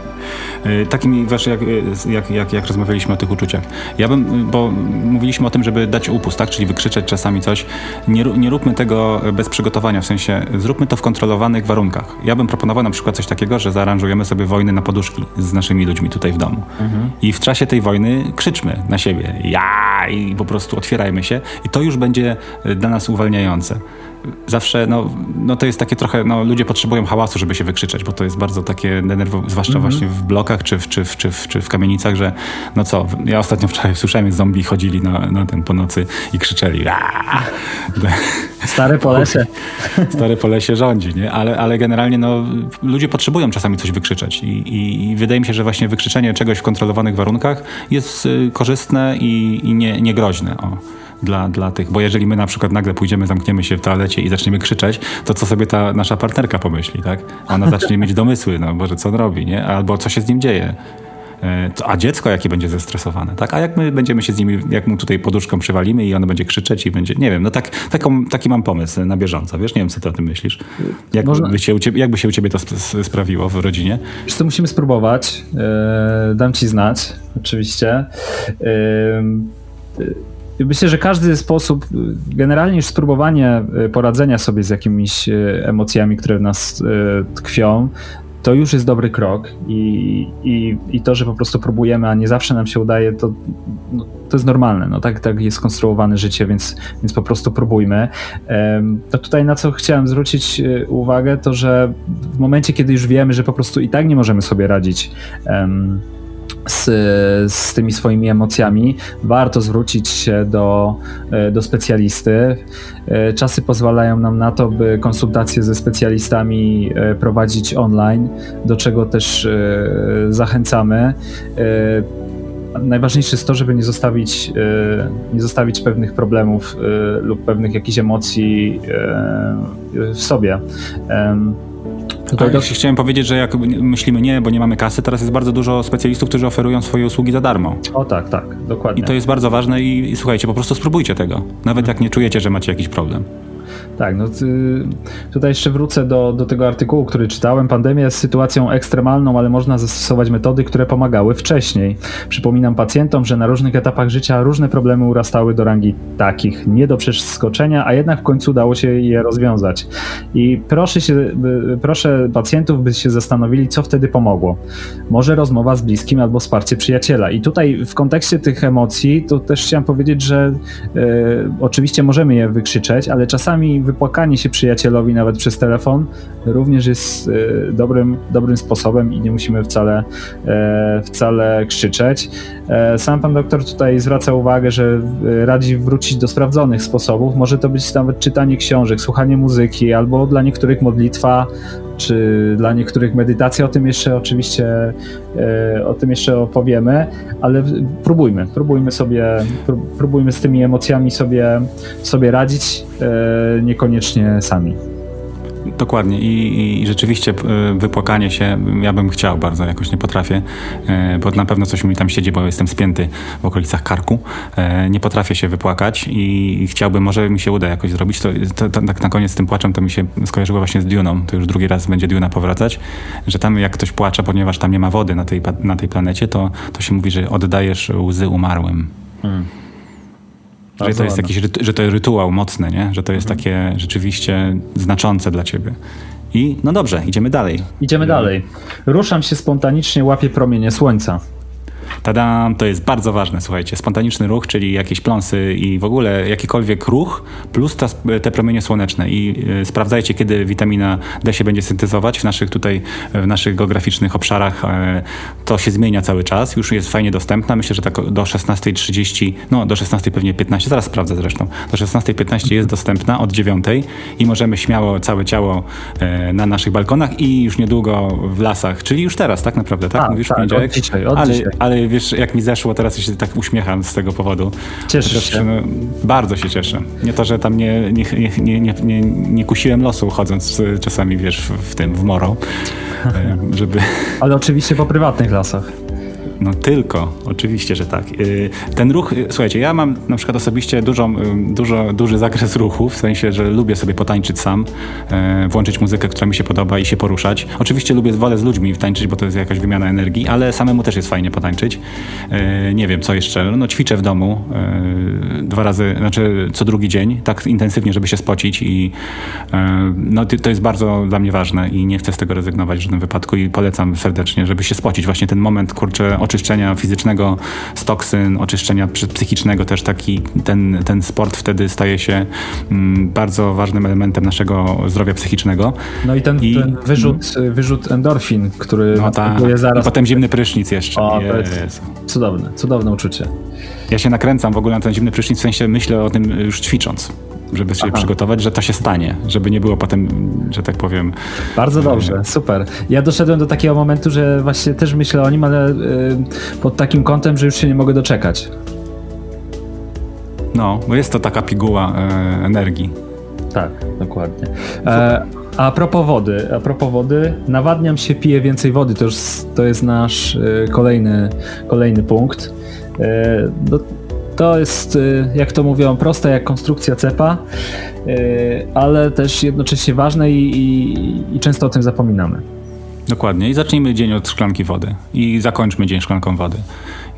E, takim wiesz, jak, jak, jak, jak rozmawialiśmy o tych uczuciach. Ja bym, bo mówiliśmy o tym, żeby dać upust, tak? Czyli wykrzyczeć czasami coś. Nie, nie róbmy tego bez przygotowania, w sensie zróbmy to w kontrolowanych warunkach. Ja bym proponował na przykład coś takiego, że zaaranżujemy sobie wojny na poduszki z naszymi ludźmi tutaj w domu. Mhm. I w czasie tej wojny krzyczmy na siebie. Ja! I po prostu otwierajmy się. I to już będzie dla nas uwalniające. Zawsze, no, no to jest takie trochę, no ludzie potrzebują hałasu, żeby się wykrzyczeć, bo to jest bardzo takie denerwowe, zwłaszcza mm -hmm. właśnie w blokach czy w, czy, w, czy, w, czy w kamienicach, że no co, ja ostatnio wczoraj słyszałem, jak zombie chodzili na, na ten po nocy i krzyczeli. Aaa! Stare polesie. Stare polesie rządzi, nie? Ale, ale generalnie no, ludzie potrzebują czasami coś wykrzyczeć I, i, i wydaje mi się, że właśnie wykrzyczenie czegoś w kontrolowanych warunkach jest y, korzystne i, i nie, niegroźne. O dla, dla tych, bo jeżeli my na przykład nagle pójdziemy, zamkniemy się w toalecie i zaczniemy krzyczeć, to co sobie ta nasza partnerka pomyśli, tak? Ona zacznie mieć domysły, no Boże, co on robi, nie? Albo co się z nim dzieje. E, a dziecko jakie będzie zestresowane, tak? A jak my będziemy się z nimi, jak mu tutaj poduszką przywalimy i ono będzie krzyczeć i będzie, nie wiem, no tak, taką, taki mam pomysł na bieżąco, wiesz, nie wiem, co ty o tym myślisz. Jak, Można... by, się u ciebie, jak by się u ciebie to sprawiło w rodzinie? Wiesz co, musimy spróbować. Yy, dam ci znać, oczywiście. Yy, Myślę, że każdy sposób, generalnie już spróbowanie poradzenia sobie z jakimiś emocjami, które w nas tkwią, to już jest dobry krok i, i, i to, że po prostu próbujemy, a nie zawsze nam się udaje, to, no, to jest normalne. No, tak, tak jest konstruowane życie, więc, więc po prostu próbujmy. To tutaj na co chciałem zwrócić uwagę, to że w momencie, kiedy już wiemy, że po prostu i tak nie możemy sobie radzić z, z tymi swoimi emocjami, warto zwrócić się do, e, do specjalisty. E, czasy pozwalają nam na to, by konsultacje ze specjalistami e, prowadzić online, do czego też zachęcamy. Najważniejsze jest to, żeby nie zostawić, nie zostawić pewnych problemów lub pewnych jakichś emocji w sobie. Tutaj. Chciałem powiedzieć, że jak myślimy nie, bo nie mamy kasy, teraz jest bardzo dużo specjalistów, którzy oferują swoje usługi za darmo. O tak, tak, dokładnie. I to jest bardzo ważne i, i słuchajcie, po prostu spróbujcie tego. Nawet jak nie czujecie, że macie jakiś problem. Tak, no tutaj jeszcze wrócę do, do tego artykułu, który czytałem. Pandemia jest sytuacją ekstremalną, ale można zastosować metody, które pomagały wcześniej. Przypominam pacjentom, że na różnych etapach życia różne problemy urastały do rangi takich nie do przeskoczenia, a jednak w końcu udało się je rozwiązać. I proszę, się, proszę pacjentów, by się zastanowili, co wtedy pomogło. Może rozmowa z bliskim albo wsparcie przyjaciela. I tutaj w kontekście tych emocji, to też chciałem powiedzieć, że e, oczywiście możemy je wykrzyczeć, ale czasami wypłakanie się przyjacielowi nawet przez telefon również jest e, dobrym, dobrym sposobem i nie musimy wcale, e, wcale krzyczeć. E, sam pan doktor tutaj zwraca uwagę, że radzi wrócić do sprawdzonych sposobów. Może to być nawet czytanie książek, słuchanie muzyki, albo dla niektórych modlitwa, czy dla niektórych medytacja. O tym jeszcze oczywiście o tym jeszcze opowiemy, ale próbujmy, próbujmy sobie, próbujmy z tymi emocjami sobie, sobie radzić, niekoniecznie sami. Dokładnie I, i rzeczywiście e, wypłakanie się ja bym chciał bardzo, jakoś nie potrafię, e, bo na pewno coś mi tam siedzi, bo jestem spięty w okolicach karku. E, nie potrafię się wypłakać i chciałbym, może mi się uda jakoś zrobić. To, to, to tak na koniec z tym płaczem to mi się skojarzyło właśnie z Duną, to już drugi raz będzie Duna powracać, że tam jak ktoś płacze, ponieważ tam nie ma wody na tej, na tej planecie, to, to się mówi, że oddajesz łzy umarłym. Hmm. Że to jest jakiś, że to rytuał mocny, nie? Że to jest mhm. takie rzeczywiście znaczące dla ciebie. I no dobrze, idziemy dalej. Idziemy dalej. Ruszam się spontanicznie, łapię promienie słońca. Tada, to jest bardzo ważne, słuchajcie. Spontaniczny ruch, czyli jakieś pląsy i w ogóle jakikolwiek ruch, plus ta, te promienie słoneczne. I y, sprawdzajcie, kiedy witamina D się będzie syntezować w naszych tutaj, w naszych geograficznych obszarach. E, to się zmienia cały czas, już jest fajnie dostępna. Myślę, że tak do 16.30, no do 16 pewnie 15, zaraz sprawdzę zresztą. Do 16.15 jest dostępna od 9 i możemy śmiało całe ciało e, na naszych balkonach i już niedługo w lasach, czyli już teraz tak naprawdę, tak? A, Mówisz tak, poniedziałek? Od dzisiaj, od ale, dzisiaj. ale wiesz, jak mi zeszło, teraz się tak uśmiecham z tego powodu. Cieszę się. No, bardzo się cieszę. Nie to, że tam nie, nie, nie, nie, nie, nie kusiłem losu chodząc czasami, wiesz, w, w tym, w moro, e, żeby... Ale oczywiście po prywatnych lasach. No tylko, oczywiście, że tak. Y, ten ruch, y, słuchajcie, ja mam na przykład osobiście dużą, y, dużo, duży zakres ruchu, w sensie, że lubię sobie potańczyć sam, włączyć muzykę, która mi się podoba i się poruszać. Oczywiście lubię, wolę z ludźmi tańczyć, bo to jest jakaś wymiana energii, ale samemu też jest fajnie potańczyć. Nie wiem, co jeszcze. No ćwiczę w domu dwa razy, znaczy co drugi dzień, tak intensywnie, żeby się spocić i no to jest bardzo dla mnie ważne i nie chcę z tego rezygnować w żadnym wypadku i polecam serdecznie, żeby się spocić. Właśnie ten moment, kurczę, oczyszczenia fizycznego z toksyn, oczyszczenia psychicznego też taki, ten, ten sport wtedy staje się mm, bardzo ważnym elementem naszego zdrowia psychicznego. No i ten, I, ten wyrzut, mm. wyrzut endorfin, który no ta, zaraz. I potem zimny prysznic jeszcze. O, to jest cudowne, cudowne uczucie. Ja się nakręcam w ogóle na ten zimny prysznic, w sensie myślę o tym już ćwicząc żeby się Aha. przygotować, że to się stanie, żeby nie było potem, że tak powiem. Bardzo e, dobrze, super. Ja doszedłem do takiego momentu, że właśnie też myślę o nim, ale y, pod takim kątem, że już się nie mogę doczekać. No, bo jest to taka piguła y, energii. Tak, dokładnie. E, a propos wody, a propos wody, nawadniam się, piję więcej wody. To już to jest nasz y, kolejny, kolejny punkt. Do, to jest, y, jak to mówią, proste jak konstrukcja cepa, y, ale też jednocześnie ważne i, i, i często o tym zapominamy. Dokładnie. I zacznijmy dzień od szklanki wody. I zakończmy dzień szklanką wody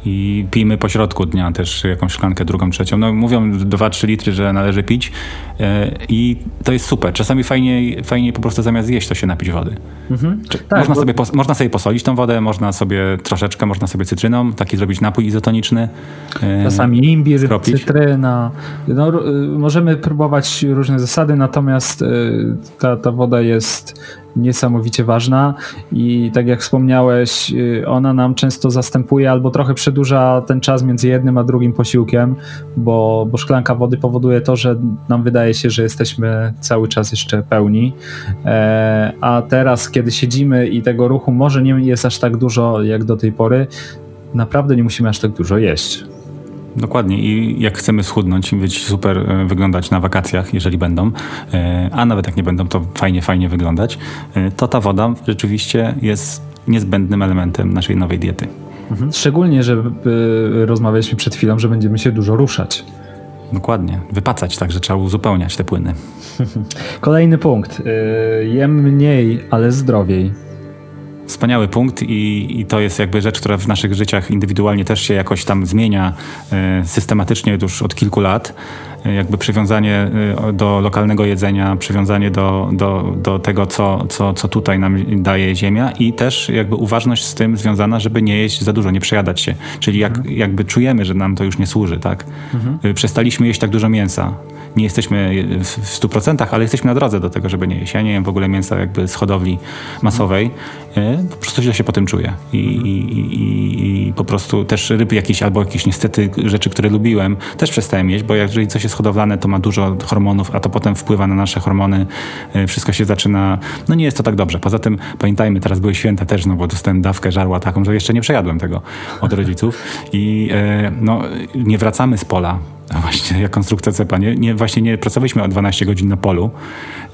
i pijmy po środku dnia też jakąś szklankę, drugą, trzecią. No mówią 2-3 litry, że należy pić e, i to jest super. Czasami fajnie, fajnie po prostu zamiast jeść to się napić wody. Mhm. Tak, można, bo... sobie, można sobie posolić tą wodę, można sobie troszeczkę, można sobie cytryną, taki zrobić napój izotoniczny. E, Czasami imbir, skropić. cytryna. No, możemy próbować różne zasady, natomiast e, ta, ta woda jest niesamowicie ważna i tak jak wspomniałeś, y, ona nam często zastępuje albo trochę przedłuża ten czas między jednym a drugim posiłkiem, bo, bo szklanka wody powoduje to, że nam wydaje się, że jesteśmy cały czas jeszcze pełni. E, a teraz, kiedy siedzimy i tego ruchu może nie jest aż tak dużo jak do tej pory, naprawdę nie musimy aż tak dużo jeść. Dokładnie i jak chcemy schudnąć i być super e, wyglądać na wakacjach, jeżeli będą, e, a nawet jak nie będą, to fajnie, fajnie wyglądać, e, to ta woda rzeczywiście jest niezbędnym elementem naszej nowej diety. Mhm. Szczególnie, że rozmawialiśmy przed chwilą, że będziemy się dużo ruszać. Dokładnie. Wypacać, także trzeba uzupełniać te płyny. Kolejny punkt. Jem mniej, ale zdrowiej. Wspaniały punkt i, i, to jest jakby rzecz, która w naszych życiach indywidualnie też się jakoś tam zmienia y, systematycznie już od kilku lat. Y, jakby przywiązanie y, do lokalnego jedzenia, przywiązanie do, do, do tego, co, co, co tutaj nam daje ziemia i też jakby uważność z tym związana, żeby nie jeść za dużo, nie przejadać się. Czyli jak, mhm. jakby czujemy, że nam to już nie służy, tak? Mhm. Przestaliśmy jeść tak dużo mięsa nie jesteśmy w 100%, ale jesteśmy na drodze do tego, żeby nie jeść. Ja nie jem w ogóle mięsa jakby z hodowli masowej. E, po prostu źle się po tym czuję. I, i, i, I, po prostu też ryby jakieś albo jakieś niestety rzeczy, które lubiłem, też przestałem jeść, bo jeżeli coś jest hodowlane, to ma dużo hormonów, a to potem wpływa na nasze hormony. E, wszystko się zaczyna... No nie jest to tak dobrze. Poza tym pamiętajmy, teraz były święta też, no bo dostałem dawkę żarła taką, że jeszcze nie przejadłem tego od rodziców. I e, no, nie wracamy z pola no właśnie, jak konstrukcja cepa. Nie, nie, właśnie nie pracowaliśmy o 12 godzin na polu,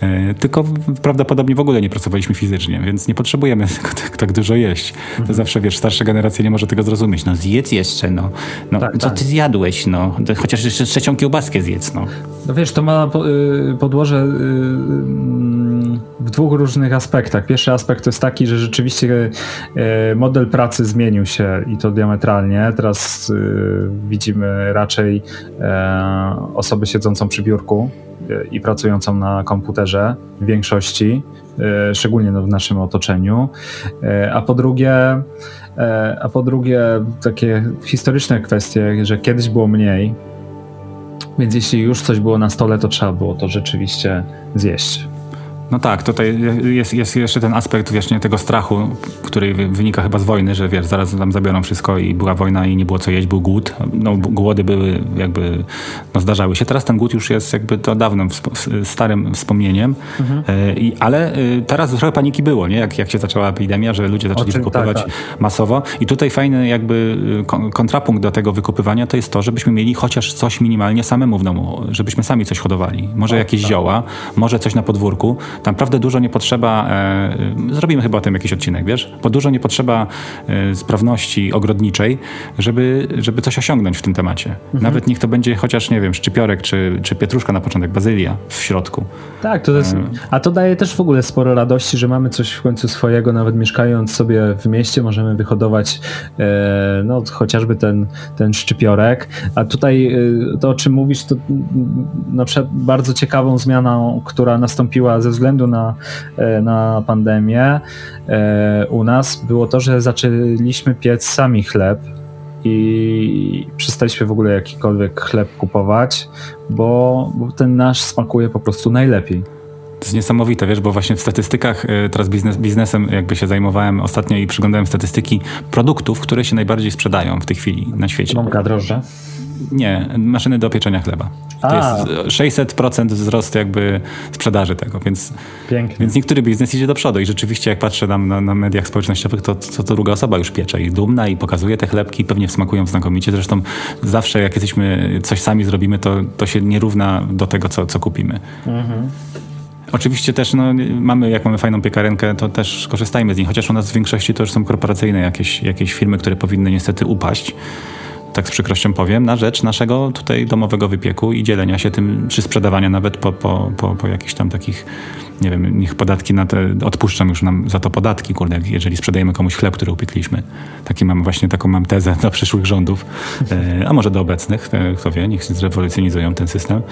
e, tylko prawdopodobnie w ogóle nie pracowaliśmy fizycznie, więc nie potrzebujemy tak, tak dużo jeść. To mhm. zawsze, wiesz, starsza generacja nie może tego zrozumieć. No zjedz jeszcze, no. no tak, co tak. ty zjadłeś, no. Chociaż jeszcze trzecią kiełbaskę zjedz, no. No wiesz, to ma y, podłoże y, w dwóch różnych aspektach. Pierwszy aspekt to jest taki, że rzeczywiście y, model pracy zmienił się i to diametralnie. Teraz widzimy raczej osobę siedzącą przy biurku i pracującą na komputerze w większości, szczególnie w naszym otoczeniu. A po drugie, a po drugie takie historyczne kwestie, że kiedyś było mniej, więc jeśli już coś było na stole, to trzeba było to rzeczywiście zjeść. No tak, tutaj jest, jest jeszcze ten aspekt właśnie tego strachu, który wynika chyba z wojny, że wiesz, zaraz tam zabiorą wszystko i była wojna i nie było co jeść, był głód. No, głody były jakby, no zdarzały się. Teraz ten głód już jest jakby to dawnym, starym wspomnieniem, mhm. E, I, ale e, teraz trochę paniki było, nie? Jak, jak się zaczęła epidemia, że ludzie zaczęli czym, wykupywać tak, tak. masowo i tutaj fajny jakby e, kontrapunkt do tego wykupywania to jest to, żebyśmy mieli chociaż coś minimalnie samemu w domu, żebyśmy sami coś hodowali. Może o, jakieś tak. zioła, może coś na podwórku, naprawdę dużo nie potrzeba, e, zrobimy chyba o tym jakiś odcinek, wiesz? Bo dużo nie potrzeba e, sprawności ogrodniczej, żeby, żeby coś osiągnąć w tym temacie. Mhm. Nawet niech to będzie chociaż, nie wiem, szczypiorek czy, czy pietruszka na początek, bazylia w środku. Tak, to jest, e. a to daje też w ogóle sporo radości, że mamy coś w końcu swojego, nawet mieszkając sobie w mieście, możemy wyhodować e, no, chociażby ten, ten szczypiorek. A tutaj e, to, o czym mówisz, to na przykład bardzo ciekawą zmianą, która nastąpiła ze względu względu na, na pandemię u nas było to, że zaczęliśmy piec sami chleb i przestaliśmy w ogóle jakikolwiek chleb kupować, bo, bo ten nasz smakuje po prostu najlepiej. To jest niesamowite, wiesz, bo właśnie w statystykach, y, teraz biznes, biznesem jakby się zajmowałem ostatnio i przyglądałem statystyki produktów, które się najbardziej sprzedają w tej chwili na świecie. Mąka drożdże? Nie, maszyny do pieczenia chleba. To A. jest 600% wzrost jakby sprzedaży tego, więc, Pięknie. więc niektóry biznes idzie do przodu i rzeczywiście jak patrzę tam na, na mediach społecznościowych, to co to druga osoba już piecze i dumna i pokazuje te chlebki, pewnie smakują znakomicie. Zresztą zawsze jak jesteśmy, coś sami zrobimy, to, to się nie równa do tego, co, co kupimy. Mhm. Oczywiście też no, mamy, jak mamy fajną piekarenkę, to też korzystajmy z niej, chociaż u nas w większości to już są korporacyjne jakieś, jakieś firmy, które powinny niestety upaść tak z przykrością powiem, na rzecz naszego tutaj domowego wypieku i dzielenia się tym, czy sprzedawania nawet po, po, po, po jakichś tam takich nie wiem, niech podatki na te, odpuszczam już nam za to podatki, kurde, jeżeli sprzedajemy komuś chleb, który upiekliśmy. Taki mam właśnie taką mam tezę do przyszłych rządów, e, a może do obecnych, e, kto wie, niech zrewolucjonizują ten system.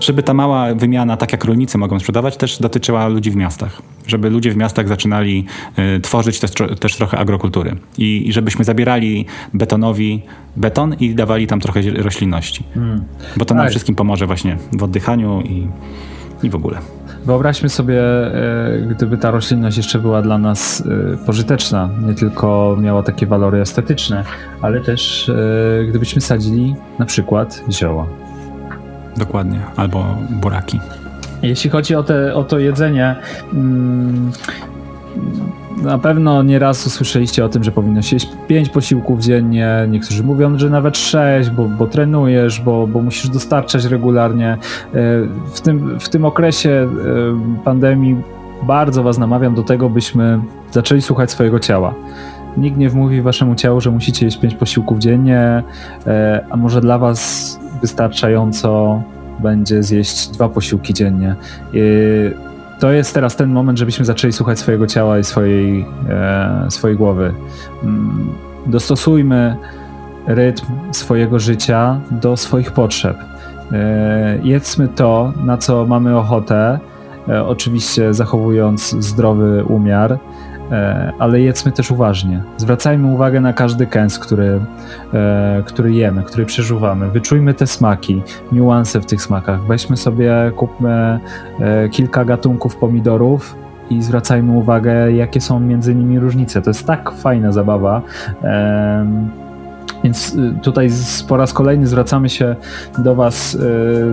Żeby ta mała wymiana, tak jak rolnicy mogą sprzedawać, też dotyczyła ludzi w miastach. Żeby ludzie w miastach zaczynali e, tworzyć też, też trochę agrokultury. I, I, żebyśmy zabierali betonowi beton i dawali tam trochę roślinności. Hmm. Bo to nam tak. wszystkim pomoże właśnie w oddychaniu i, i w ogóle. Wyobraźmy sobie, e, gdyby ta roślinność jeszcze była dla nas e, pożyteczna, nie tylko miała takie walory estetyczne, ale też e, gdybyśmy sadzili na przykład zioła. Dokładnie, albo buraki. Jeśli chodzi o, te, o to jedzenie, mm, na pewno nieraz usłyszeliście o tym, że powinno się jeść 5 posiłków dziennie. Niektórzy mówią, że nawet 6, bo, bo trenujesz, bo, bo musisz dostarczać regularnie. E, w tym, w tym okresie e, pandemii bardzo Was namawiam do tego, byśmy zaczęli słuchać swojego ciała. Nikt nie wmówi Waszemu ciału, że musicie jeść 5 posiłków dziennie, e, a może dla Was wystarczająco będzie zjeść dwa posiłki dziennie to jest teraz ten moment, żebyśmy zaczęli słuchać swojego ciała i swojej, e, swojej głowy. Mm, dostosujmy rytm swojego życia do swoich potrzeb. E, jedzmy to, na co mamy ochotę, e, oczywiście zachowując zdrowy umiar. E, ale jedzmy też uważnie. Zwracajmy uwagę na każdy kęs, który, e, który jemy, który przeżuwamy. Wyczujmy te smaki, niuanse w tych smakach. Weźmy sobie, kupmy e, kilka gatunków pomidorów i zwracajmy uwagę, jakie są między nimi różnice. To jest tak fajna zabawa. Więc y, tutaj po raz kolejny zwracamy się do Was y,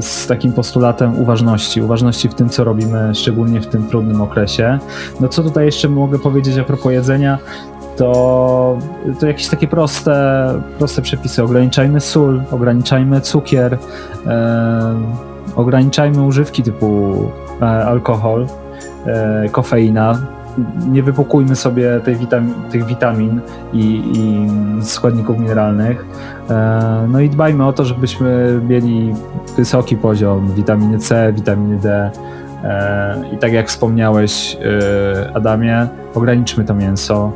z takim postulatem uważności. Uważności w tym, co robimy, szczególnie w tym trudnym okresie. No co tutaj jeszcze mogę powiedzieć a propos jedzenia? To, to jakieś takie proste, proste przepisy. Ograniczajmy sól, ograniczajmy cukier, e, ograniczajmy używki typu e, alkohol, e, kofeina nie wypukujmy sobie witamin, tych witamin i, i składników mineralnych. E, no i dbajmy o to, żebyśmy mieli wysoki poziom witaminy C, witaminy D. E, I tak jak wspomniałeś, e, Adamie, ograniczmy to mięso.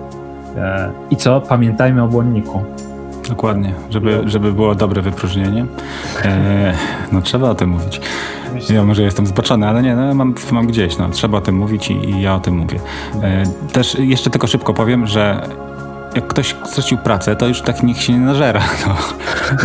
I co? Pamiętajmy o błonniku. Dokładnie, żeby, żeby było dobre wypróżnienie. no trzeba o tym mówić. Ja może jestem zboczony, ale nie, no, mam, mam gdzieś, no, trzeba o tym mówić i, i ja o tym mówię. E, też jeszcze tylko szybko powiem, że jak ktoś stracił pracę, to już tak niech się nie nażera. No.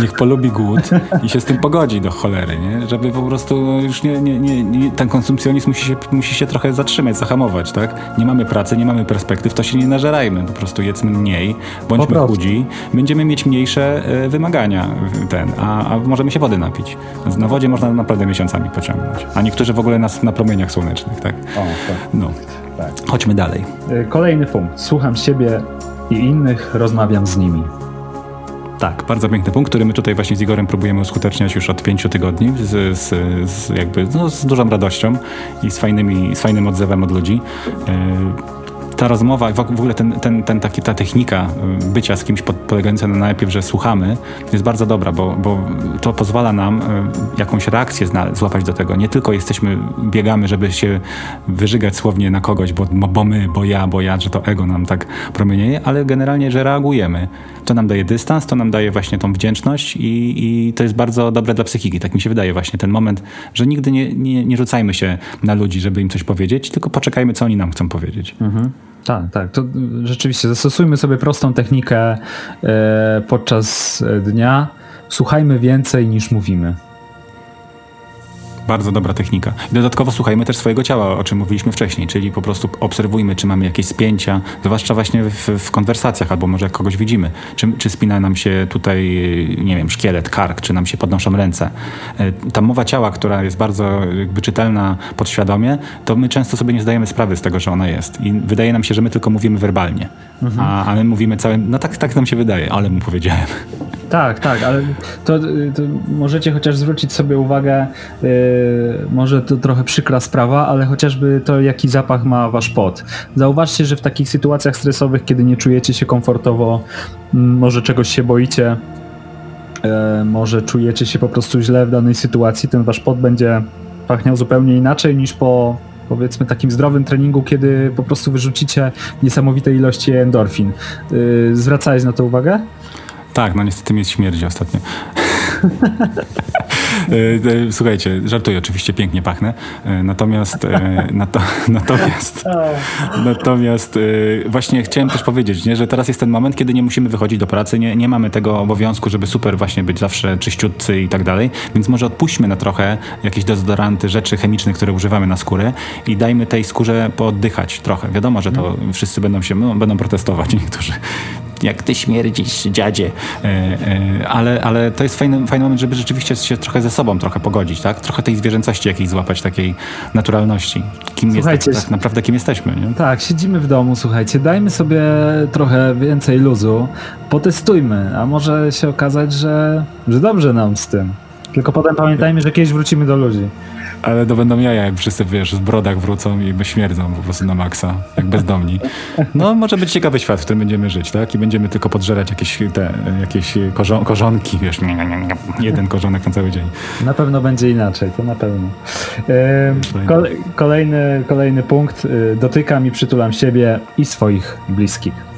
Niech polubi głód i się z tym pogodzi do cholery, nie? Żeby po prostu już nie, nie, nie, nie, ten konsumpcjonizm musi się, musi się trochę zatrzymać, zahamować, tak? Nie mamy pracy, nie mamy perspektyw, to się nie nażerajmy, po prostu jedzmy mniej, bądźmy chudzi, będziemy mieć mniejsze e, wymagania, ten, a, a możemy się wody napić. Na wodzie można naprawdę miesiącami pociągnąć, a niektórzy w ogóle nas na promieniach słonecznych, tak? O, tak. No. Tak. Chodźmy dalej. E, kolejny punkt. Słucham siebie i innych, rozmawiam z nimi. Tak, bardzo piękny punkt, który my tutaj właśnie z Igorem próbujemy uskuteczniać już od pięciu tygodni z, z, z jakby, no, z dużą radością i z, fajnymi, z fajnym odzewem od ludzi. Yy, ta rozmowa, w ogóle ten, ten, ten taki, ta technika y, bycia z kimś polegająca na najpierw, że słuchamy, jest bardzo dobra, bo, bo to pozwala nam y, jakąś reakcję złapać do tego. Nie tylko jesteśmy, biegamy, żeby się wyżygać słownie na kogoś, bo, bo my, bo ja, bo ja, że to ego nam tak promienieje, ale generalnie, że reagujemy. To nam daje dystans, to nam daje właśnie tą wdzięczność i, i to jest bardzo dobre dla psychiki. Tak mi się wydaje właśnie ten moment, że nigdy nie, nie, nie rzucajmy się na ludzi, żeby im coś powiedzieć, tylko poczekajmy, co oni nam chcą powiedzieć. Mhm. Tak, tak. To rzeczywiście zastosujmy sobie prostą technikę e, podczas dnia. Słuchajmy więcej niż mówimy. Bardzo dobra technika. I dodatkowo słuchajmy też swojego ciała, o czym mówiliśmy wcześniej, czyli po prostu obserwujmy, czy mamy jakieś spięcia, zwłaszcza właśnie w, w konwersacjach, albo może jak kogoś widzimy. Czy, czy spina nam się tutaj, nie wiem, szkielet, kark, czy nam się podnoszą ręce. E, ta mowa ciała, która jest bardzo jakby czytelna podświadomie, to my często sobie nie zdajemy sprawy z tego, że ona jest. I wydaje nam się, że my tylko mówimy werbalnie. Mhm. A, a my mówimy całym, no tak, tak nam się wydaje, ale mu powiedziałem. Tak, tak, ale to, to możecie chociaż zwrócić sobie uwagę, yy, może to trochę przykra sprawa, ale chociażby to, jaki zapach ma wasz pot. Zauważcie, że w takich sytuacjach stresowych, kiedy nie czujecie się komfortowo, może czegoś się boicie, yy, może czujecie się po prostu źle w danej sytuacji, ten wasz pot będzie pachniał zupełnie inaczej niż po powiedzmy takim zdrowym treningu, kiedy po prostu wyrzucicie niesamowite ilości endorfin. Yy, zwracałeś na to uwagę? Tak, no niestety mi śmierdzi ostatnio. E, e, słuchajcie, żartuję, oczywiście pięknie pachnę, e, natomiast nato, natomiast natomiast właśnie chciałem też powiedzieć, nie, że teraz jest ten moment, kiedy nie musimy wychodzić do pracy, nie, nie mamy tego obowiązku, żeby super właśnie być zawsze czyściutcy i tak dalej, więc może odpuśćmy na trochę jakieś dezodoranty, rzeczy chemiczne, które używamy na skórę i dajmy tej skórze pooddychać trochę. Wiadomo, że to no. wszyscy będą się, no, będą protestować niektórzy jak ty śmierdzisz, dziadzie. E, e, ale, ale to jest fajny, fajny moment, żeby rzeczywiście się trochę ze sobą trochę pogodzić, tak? Trochę tej zwierzęcości jakiejś złapać, takiej naturalności. Kim jest, tak, tak naprawdę kim jesteśmy, nie? Tak, siedzimy w domu, słuchajcie, dajmy sobie trochę więcej luzu, potestujmy, a może się okazać, że, że dobrze nam z tym. Tylko potem pamiętajmy, że kiedyś wrócimy do ludzi. Ale to będą jaja, jak wszyscy, wiesz, z brodach wrócą i śmierdzą po prostu na maksa, jak bezdomni. No, może być ciekawy świat, w którym będziemy żyć, tak? I będziemy tylko podżerać jakieś te, jakieś korzon korzonki, wiesz, jeden korzonek na cały dzień. Na pewno będzie inaczej, to na pewno. kolejny, kolejny punkt. Y, dotykam i przytulam siebie i swoich bliskich.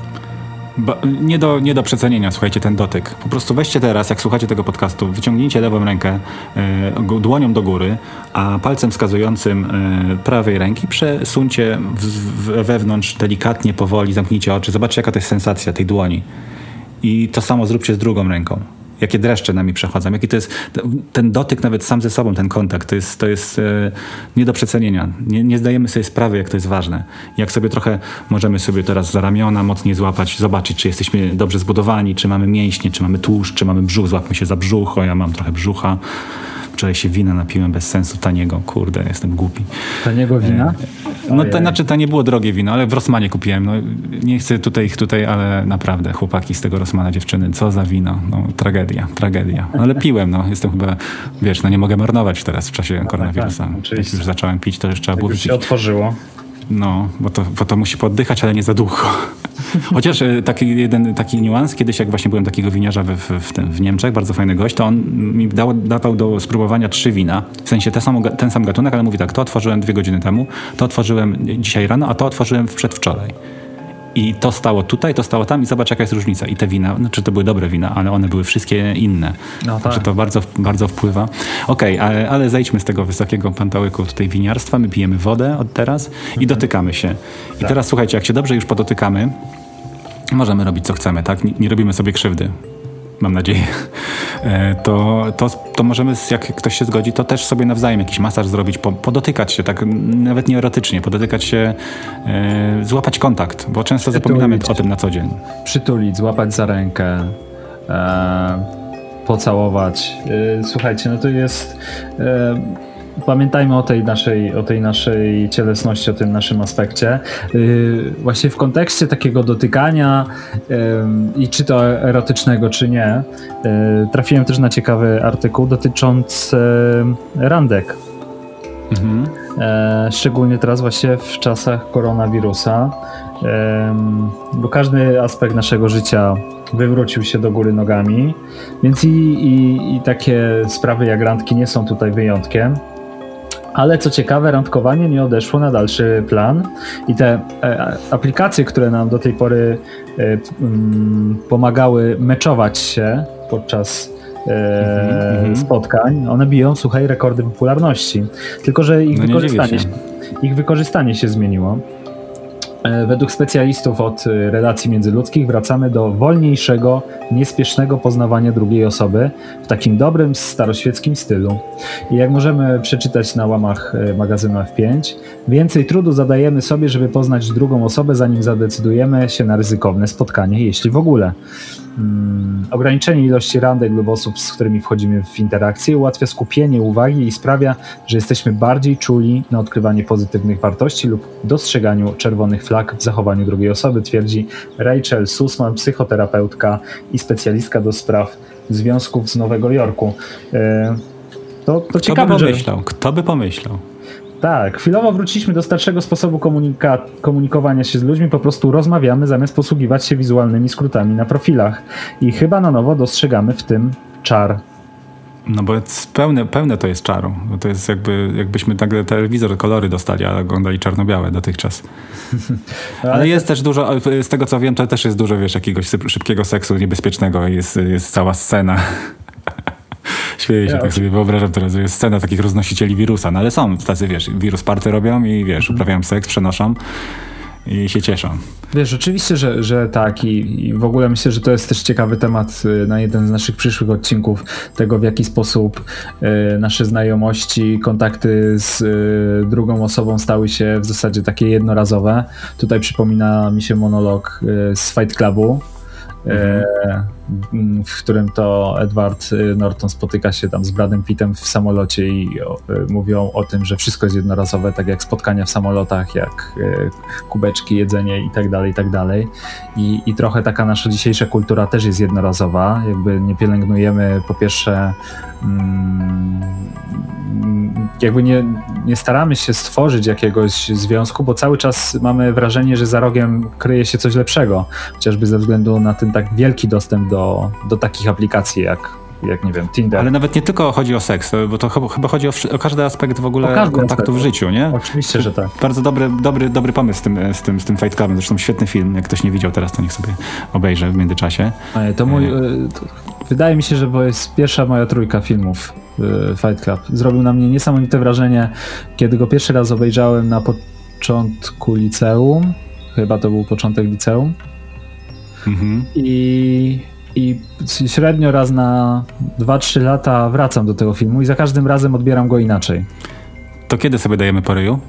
Ba, nie, do, nie do przecenienia, słuchajcie, ten dotyk. Po prostu weźcie teraz, jak słuchacie tego podcastu, wyciągnijcie lewą rękę e, dłonią do góry, a palcem wskazującym e, prawej ręki przesuńcie w, w, wewnątrz delikatnie, powoli, zamknijcie oczy, zobaczcie jaka to jest sensacja tej dłoni. I to samo zróbcie z drugą ręką jakie dreszcze nami przechodzą, jaki to jest ten dotyk nawet sam ze sobą, ten kontakt, to jest, to jest e, nie do przecenienia. Nie, nie zdajemy sobie sprawy, jak to jest ważne. Jak sobie trochę możemy sobie teraz za ramiona mocniej złapać, zobaczyć, czy jesteśmy dobrze zbudowani, czy mamy mięśnie, czy mamy tłuszcz, czy mamy brzuch, złapmy się za brzuch, o ja mam trochę brzucha. Wczoraj się wina napiłem bez sensu, taniego, kurde, jestem głupi. Taniego wina? E, no to znaczy, to nie było drogie wino, ale w Rosmanie kupiłem. No, nie chcę tutaj ich tutaj, ale naprawdę, chłopaki z tego Rosmana, dziewczyny, co za wino. No, tragedia, tragedia. No, ale piłem, no, jestem chyba, wiesz, no nie mogę marnować teraz w czasie no, tak, koronawirusa. Tak, tak, Jak już zacząłem pić, to już trzeba było... już się otworzyło. No, bo to, bo to musi poddychać, ale nie za długo. Chociaż e, taki jeden taki niuans, kiedyś jak właśnie byłem takiego winiarza w, w, w, Niemczech, bardzo fajny gość, to on mi dał, dawał do spróbowania trzy wina, w sensie ten sam, ten sam gatunek, ale mówi tak, to otworzyłem dwie godziny temu, to otworzyłem dzisiaj rano, a to otworzyłem przedwczoraj. I to stało tutaj, to stało tam i zobacz jaka jest różnica. I te wina, no, czy to były dobre wina, ale one były wszystkie inne. No tak. Że to bardzo, bardzo wpływa. Okej, okay, ale, ale zejdźmy z tego wysokiego pantałyku tutaj winiarstwa. My pijemy wodę od teraz mhm. i dotykamy się. I tak. teraz słuchajcie, jak się dobrze już podotykamy, możemy robić co chcemy, tak? Nie, nie robimy sobie krzywdy mam nadzieję, e, to, to, to możemy, jak ktoś się zgodzi, to też sobie nawzajem jakiś masaż zrobić, po, podotykać się, tak nawet nie erotycznie, podotykać się, e, złapać kontakt, bo często Przytulić. zapominamy o tym na co dzień. Przytulić, złapać za rękę, e, pocałować. E, słuchajcie, no to jest pamiętajmy o tej naszej, o tej naszej cielesności, o tym naszym aspekcie. Yy, właśnie w kontekście takiego dotykania yy, i czy to erotycznego, czy nie, yy, trafiłem też na ciekawy artykuł dotyczący randek. Mhm. E, szczególnie teraz właśnie w czasach koronawirusa, bo każdy aspekt naszego życia wywrócił się do góry nogami, więc i, i, i takie sprawy jak randki nie są tutaj wyjątkiem. Ale co ciekawe, randkowanie nie odeszło na dalszy plan i te e, aplikacje, które nam do tej pory e, m, pomagały meczować się podczas e, mm -hmm. spotkań, one biją, słuchaj, rekordy popularności. Tylko, że ich, no wykorzystanie, się. ich wykorzystanie się zmieniło. E, według specjalistów od e, relacji międzyludzkich wracamy do wolniejszego, niespiesznego poznawania drugiej osoby w takim dobrym, staroświeckim stylu. I jak możemy przeczytać na łamach e, magazynu F5, więcej trudu zadajemy sobie, żeby poznać drugą osobę, zanim zadecydujemy się na ryzykowne spotkanie, jeśli w ogóle. Hmm, ograniczenie ilości randek lub osób, z którymi wchodzimy w interakcję, ułatwia skupienie uwagi i sprawia, że jesteśmy bardziej czuli na odkrywanie pozytywnych wartości lub dostrzeganiu czerwonych flag w zachowaniu drugiej osoby, twierdzi Rachel Sussman, psychoterapeutka i specjalistka do spraw związków z Nowego Jorku. E, to, to Kto ciekawe, by pomyślał? Że... Kto by pomyślał? Tak, chwilowo wróciliśmy do starszego sposobu komunika- komunikowania się z ludźmi, po prostu rozmawiamy zamiast posługiwać się wizualnymi skrótami na profilach. I chyba na nowo dostrzegamy w tym czar. No bo pełne, pełne to jest czaru. To jest jakby, jakbyśmy nagle telewizor kolory dostali, a oglądali czarno-białe dotychczas. Ale, jest też dużo, z tego co wiem, to też jest dużo, wiesz, jakiegoś szybkiego seksu niebezpiecznego. Jest, jest cała scena. Śmieję się, ja tak sobie wyobrażam teraz, że jest scena takich roznosicieli wirusa, no ale są tacy, wiesz, wirus party robią i wiesz, mhm. uprawiają seks, przenoszą i się cieszą. Wiesz, oczywiście, że, że tak I, i w ogóle myślę, że to jest też ciekawy temat y, na jeden z naszych przyszłych odcinków, tego w jaki sposób y, nasze znajomości, kontakty z y, drugą osobą stały się w zasadzie takie jednorazowe. Tutaj przypomina mi się monolog y, z Fight Clubu, Mhm. W którym to Edward y, Norton spotyka się tam z Bradem Pittem w samolocie i y, mówią o tym, że wszystko jest jednorazowe, tak jak spotkania w samolotach, jak y, kubeczki, jedzenie i tak dalej, i tak dalej. I, trochę taka nasza dzisiejsza kultura też jest jednorazowa, jakby nie pielęgnujemy po pierwsze mm, jakby nie, nie staramy się stworzyć jakiegoś związku, bo cały czas mamy wrażenie, że za rogiem kryje się coś lepszego, chociażby ze względu na ten tak wielki dostęp do, do takich aplikacji jak jak nie wiem, Tinder. Ale nawet nie tylko chodzi o seks, bo to chyba chodzi o, o każdy aspekt w ogóle kontaktu w życiu, nie? Oczywiście, że tak. Bardzo dobry, dobry, dobry pomysł z tym, z, tym, z tym Fight Clubem. Zresztą świetny film. Jak ktoś nie widział teraz, to niech sobie obejrzy w międzyczasie. To mój, e, to, wydaje mi się, że to jest pierwsza moja trójka filmów Y, Fight Club. Zrobił na mnie niesamowite wrażenie, kiedy go pierwszy raz obejrzałem na początku liceum. Chyba to był początek liceum. Mhm. I, I średnio raz na 2-3 lata wracam do tego filmu i za każdym razem odbieram go inaczej. To kiedy sobie dajemy po ryju?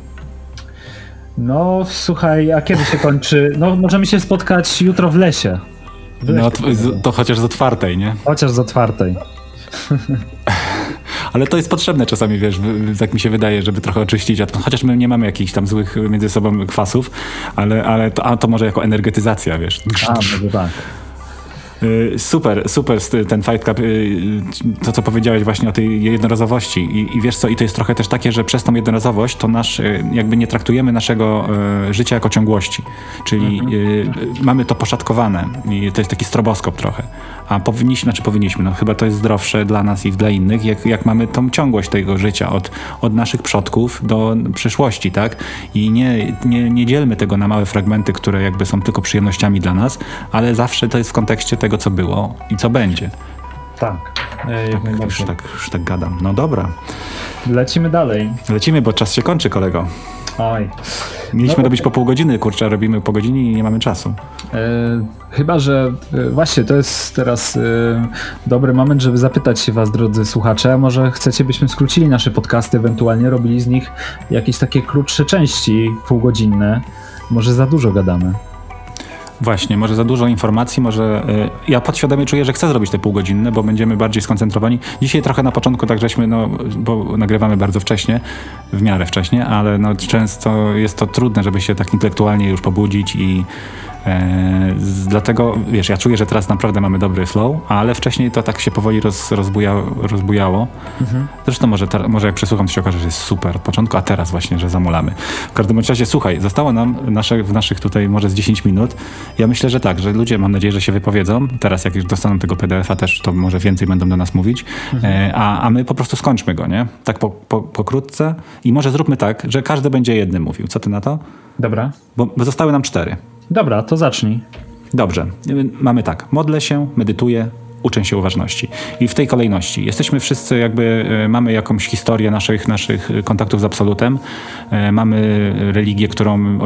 No, słuchaj, a kiedy się kończy? No, możemy się spotkać jutro w lesie. W lesie no, to chociaż z otwartej, nie? Chociaż z otwartej. Ale to jest potrzebne czasami, wiesz, tak mi się wydaje, żeby trochę oczyścić. Chociaż my nie mamy jakichś tam złych między sobą kwasów, ale, ale to, a to może jako energetyzacja, wiesz. A, może tak. Y, super, super ten Fight Club, y, to co powiedziałeś właśnie o tej jednorazowości. I, i wiesz co, i to jest trochę też takie, że przez tą jednorazowość to nasz, y, jakby nie traktujemy naszego życia jako ciągłości, czyli mhm. mamy to poszatkowane. I to jest taki stroboskop trochę, a powinniśmy, znaczy powinniśmy, no chyba to jest zdrowsze dla nas i dla innych, jak, jak mamy tą ciągłość tego życia od, od naszych przodków do przyszłości, tak? I nie, nie, nie dzielmy tego na małe fragmenty, które jakby są tylko przyjemnościami dla nas, ale zawsze to jest w kontekście tego, co było i co będzie. Tak, tak już, tak, już tak gadam. No dobra. Lecimy dalej. Lecimy, bo czas się kończy, kolego. Oj. Mieliśmy no, robić po pół godziny, kurczę, robimy po godzinie i nie mamy czasu. E, chyba, że e, właśnie to jest teraz e, dobry moment, żeby zapytać się was, drodzy słuchacze, a może chcecie, byśmy skrócili nasze podcasty, ewentualnie robili z nich jakieś takie krótsze części, półgodzinne. Może za dużo gadamy. Właśnie, może za dużo informacji, może y, ja podświadomie czuję, że chcę zrobić te półgodzinne, bo będziemy bardziej skoncentrowani. Dzisiaj trochę na początku tak żeśmy, no, bo nagrywamy bardzo wcześnie, w miarę wcześnie, ale no, często jest to trudne, żeby się tak intelektualnie już pobudzić i z, dlatego, wiesz, ja czuję, że teraz naprawdę mamy dobry flow, ale wcześniej to tak się powoli roz, rozbuja, rozbujało. Mhm. Zresztą może, może jak przesłucham, to się okaże, że jest super od początku, a teraz właśnie, że zamulamy. W każdym razie, słuchaj, zostało nam nasze, w naszych tutaj może z 10 minut. Ja myślę, że tak, że ludzie, mam nadzieję, że się wypowiedzą. Teraz jak już dostaną tego PDF-a też, to może więcej będą do nas mówić. Mhm. E, a, a my po prostu skończmy go, nie? Tak po, po, pokrótce. I może zróbmy tak, że każdy będzie jednym mówił. Co ty na to? Dobra. Bo, bo zostały nam cztery. Dobra, to zacznij. Dobrze. Mamy tak. Modlę się, medytuję, uczę się uważności. I w tej kolejności. Jesteśmy wszyscy jakby, e, mamy jakąś historię naszych, naszych kontaktów z Absolutem. E, mamy religię, którą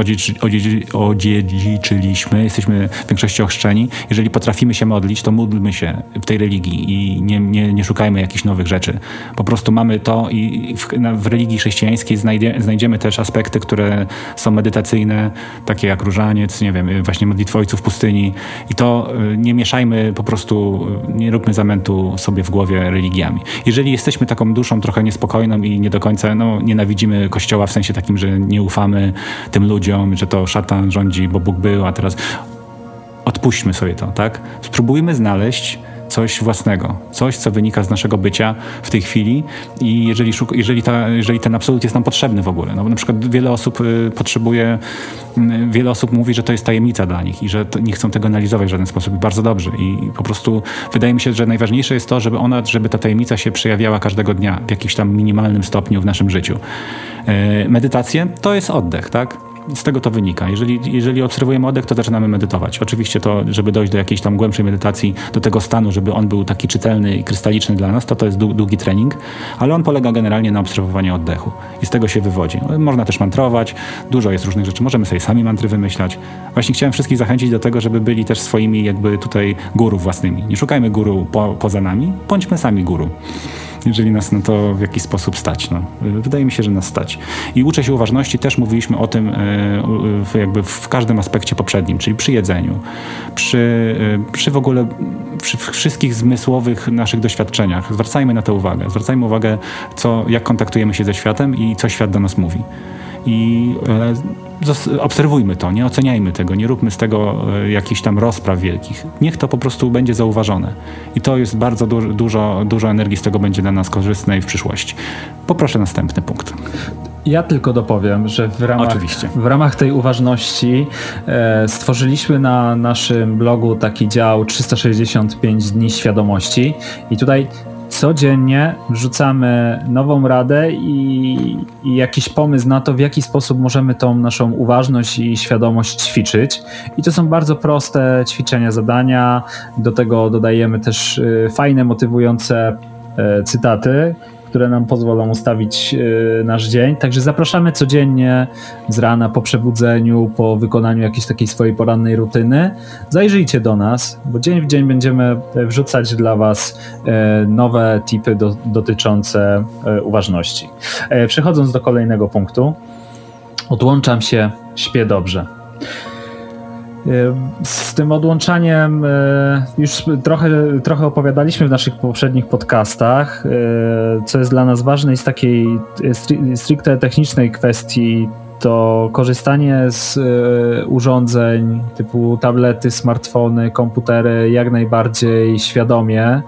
odziedziczyliśmy. Jesteśmy w większości ochrzczeni. Jeżeli potrafimy się modlić, to módlmy się w tej religii i nie, nie, nie szukajmy jakichś nowych rzeczy. Po prostu mamy to i w, w religii chrześcijańskiej znajdzie, znajdziemy też aspekty, które są medytacyjne, takie jak różaniec, nie wiem, właśnie modlitwa ojców pustyni. I to e, nie mieszajmy po prostu nie róbmy zamętu sobie w głowie religiami. Jeżeli jesteśmy taką duszą trochę niespokojną i nie do końca no, nienawidzimy Kościoła w sensie takim, że nie ufamy tym ludziom, że to szatan rządzi, bo Bóg był, a teraz odpuśćmy sobie to, tak? Spróbujmy znaleźć coś własnego, coś, co wynika z naszego bycia w tej chwili i jeżeli, jeżeli, ta, jeżeli ten absolut jest nam potrzebny w ogóle. No, na przykład wiele osób y, potrzebuje, y, wiele osób mówi, że to jest tajemnica dla nich i że nie chcą tego analizować w żaden sposób. Bardzo dobrze i po prostu wydaje mi się, że najważniejsze jest to, żeby ona, żeby ta tajemnica się przejawiała każdego dnia w jakimś tam minimalnym stopniu w naszym życiu. Y, medytacje to jest oddech, tak? Z tego to wynika. Jeżeli, jeżeli obserwujemy oddech, to zaczynamy medytować. Oczywiście to, żeby dojść do jakiejś tam głębszej medytacji, do tego stanu, żeby on był taki czytelny i krystaliczny dla nas, to to jest długi trening, ale on polega generalnie na obserwowaniu oddechu i z tego się wywodzi. Można też mantrować, dużo jest różnych rzeczy, możemy sobie sami mantry wymyślać. Właśnie chciałem wszystkich zachęcić do tego, żeby byli też swoimi jakby tutaj guru własnymi. Nie szukajmy guru po, poza nami, bądźmy sami guru jeżeli nas na to w jakiś sposób stać. No. Wydaje mi się, że nas stać. I uczę się uważności, też mówiliśmy o tym e, jakby w każdym aspekcie poprzednim, czyli przy jedzeniu, przy, e, przy w ogóle przy wszystkich zmysłowych naszych doświadczeniach. Zwracajmy na to uwagę. Zwracajmy uwagę, co, jak kontaktujemy się ze światem i co świat do nas mówi. I e, obserwujmy to, nie oceniajmy tego, nie róbmy z tego e, jakichś tam rozpraw wielkich. Niech to po prostu będzie zauważone. I to jest bardzo du dużo, dużo energii z tego będzie dla nas korzystnej w przyszłości. Poproszę następny punkt. Ja tylko dopowiem, że w ramach, Oczywiście. W ramach tej uważności e, stworzyliśmy na naszym blogu taki dział 365 dni świadomości i tutaj codziennie wrzucamy nową radę i, i, jakiś pomysł na to, w jaki sposób możemy tą naszą uważność i świadomość ćwiczyć. I to są bardzo proste ćwiczenia, zadania. Do tego dodajemy też y, fajne, motywujące y, cytaty, które nam pozwolą ustawić e, nasz dzień. Także zapraszamy codziennie z rana po przebudzeniu, po wykonaniu jakiejś takiej swojej porannej rutyny. Zajrzyjcie do nas, bo dzień w dzień będziemy wrzucać dla Was e, nowe tipy do, dotyczące e, uważności. Przechodząc do kolejnego punktu, odłączam się, śpię dobrze. Z tym odłączaniem e, już trochę, trochę opowiadaliśmy w naszych poprzednich podcastach, e, co jest dla nas ważne i z takiej stricte technicznej kwestii to korzystanie z e, urządzeń typu tablety, smartfony, komputery jak najbardziej świadomie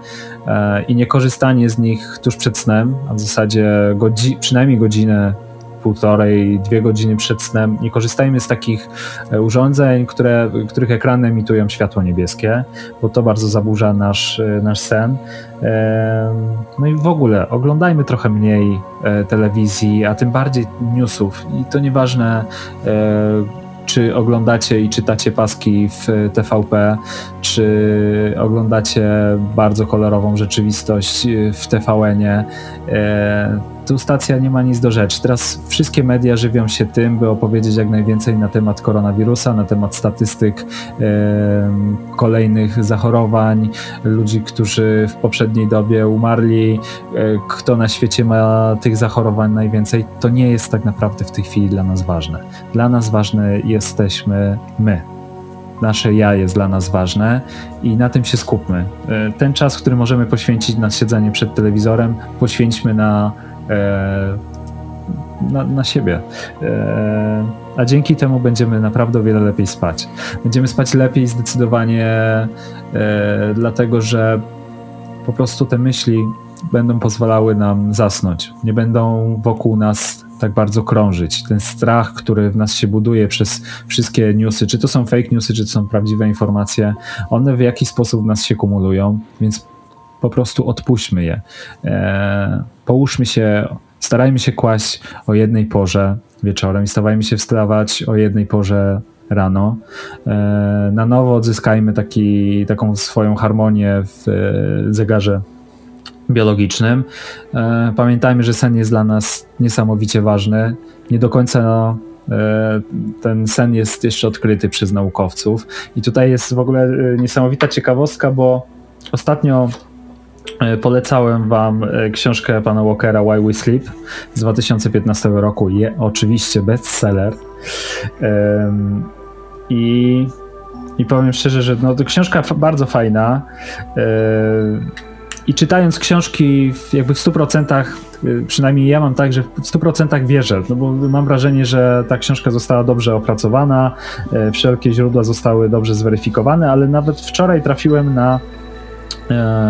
i nie korzystanie z nich tuż przed snem, a w zasadzie godzi przynajmniej godzinę półtorej, dwie godziny przed snem. Nie korzystajmy z takich e, urządzeń, które, których ekrany emitują światło niebieskie, bo to bardzo zaburza nasz, e, nasz sen. No i w ogóle oglądajmy trochę mniej e, telewizji, a tym bardziej newsów. I to nieważne, czy oglądacie i czytacie paski w TVP, czy oglądacie bardzo kolorową rzeczywistość w TVN-ie tu stacja nie ma nic do rzeczy. Teraz wszystkie media żywią się tym, by opowiedzieć jak najwięcej na temat koronawirusa, na temat statystyk e, kolejnych zachorowań, ludzi, którzy w poprzedniej dobie umarli, e, kto na świecie ma tych zachorowań najwięcej. To nie jest tak naprawdę w tej chwili dla nas ważne. Dla nas ważne jesteśmy my nasze ja jest dla nas ważne i na tym się skupmy. E, ten czas, który możemy poświęcić na siedzenie przed telewizorem, poświęćmy na na, na siebie. E, a dzięki temu będziemy naprawdę o wiele lepiej spać. Będziemy spać lepiej zdecydowanie, e, dlatego że po prostu te myśli będą pozwalały nam zasnąć. Nie będą wokół nas tak bardzo krążyć. Ten strach, który w nas się buduje przez wszystkie newsy, czy to są fake newsy, czy to są prawdziwe informacje, one w jakiś sposób w nas się kumulują, więc po prostu odpuśćmy je. E, połóżmy się, starajmy się kłaść o jednej porze wieczorem i stawajmy się wstawać o jednej porze rano. E, na nowo odzyskajmy taki, taką swoją harmonię w e, zegarze biologicznym. E, pamiętajmy, że sen jest dla nas niesamowicie ważny. Nie do końca no, ten sen jest jeszcze odkryty przez naukowców. I tutaj jest w ogóle niesamowita ciekawostka, bo ostatnio polecałem wam książkę pana Walkera Why We Sleep z 2015 roku. Je oczywiście bestseller. I, i powiem szczerze, że no, to książka bardzo fajna. I czytając książki jakby w 100%, y, przynajmniej ja mam tak, że w 100% wierzę, no bo mam wrażenie, że ta książka została dobrze opracowana, wszelkie źródła zostały dobrze zweryfikowane, ale nawet wczoraj trafiłem na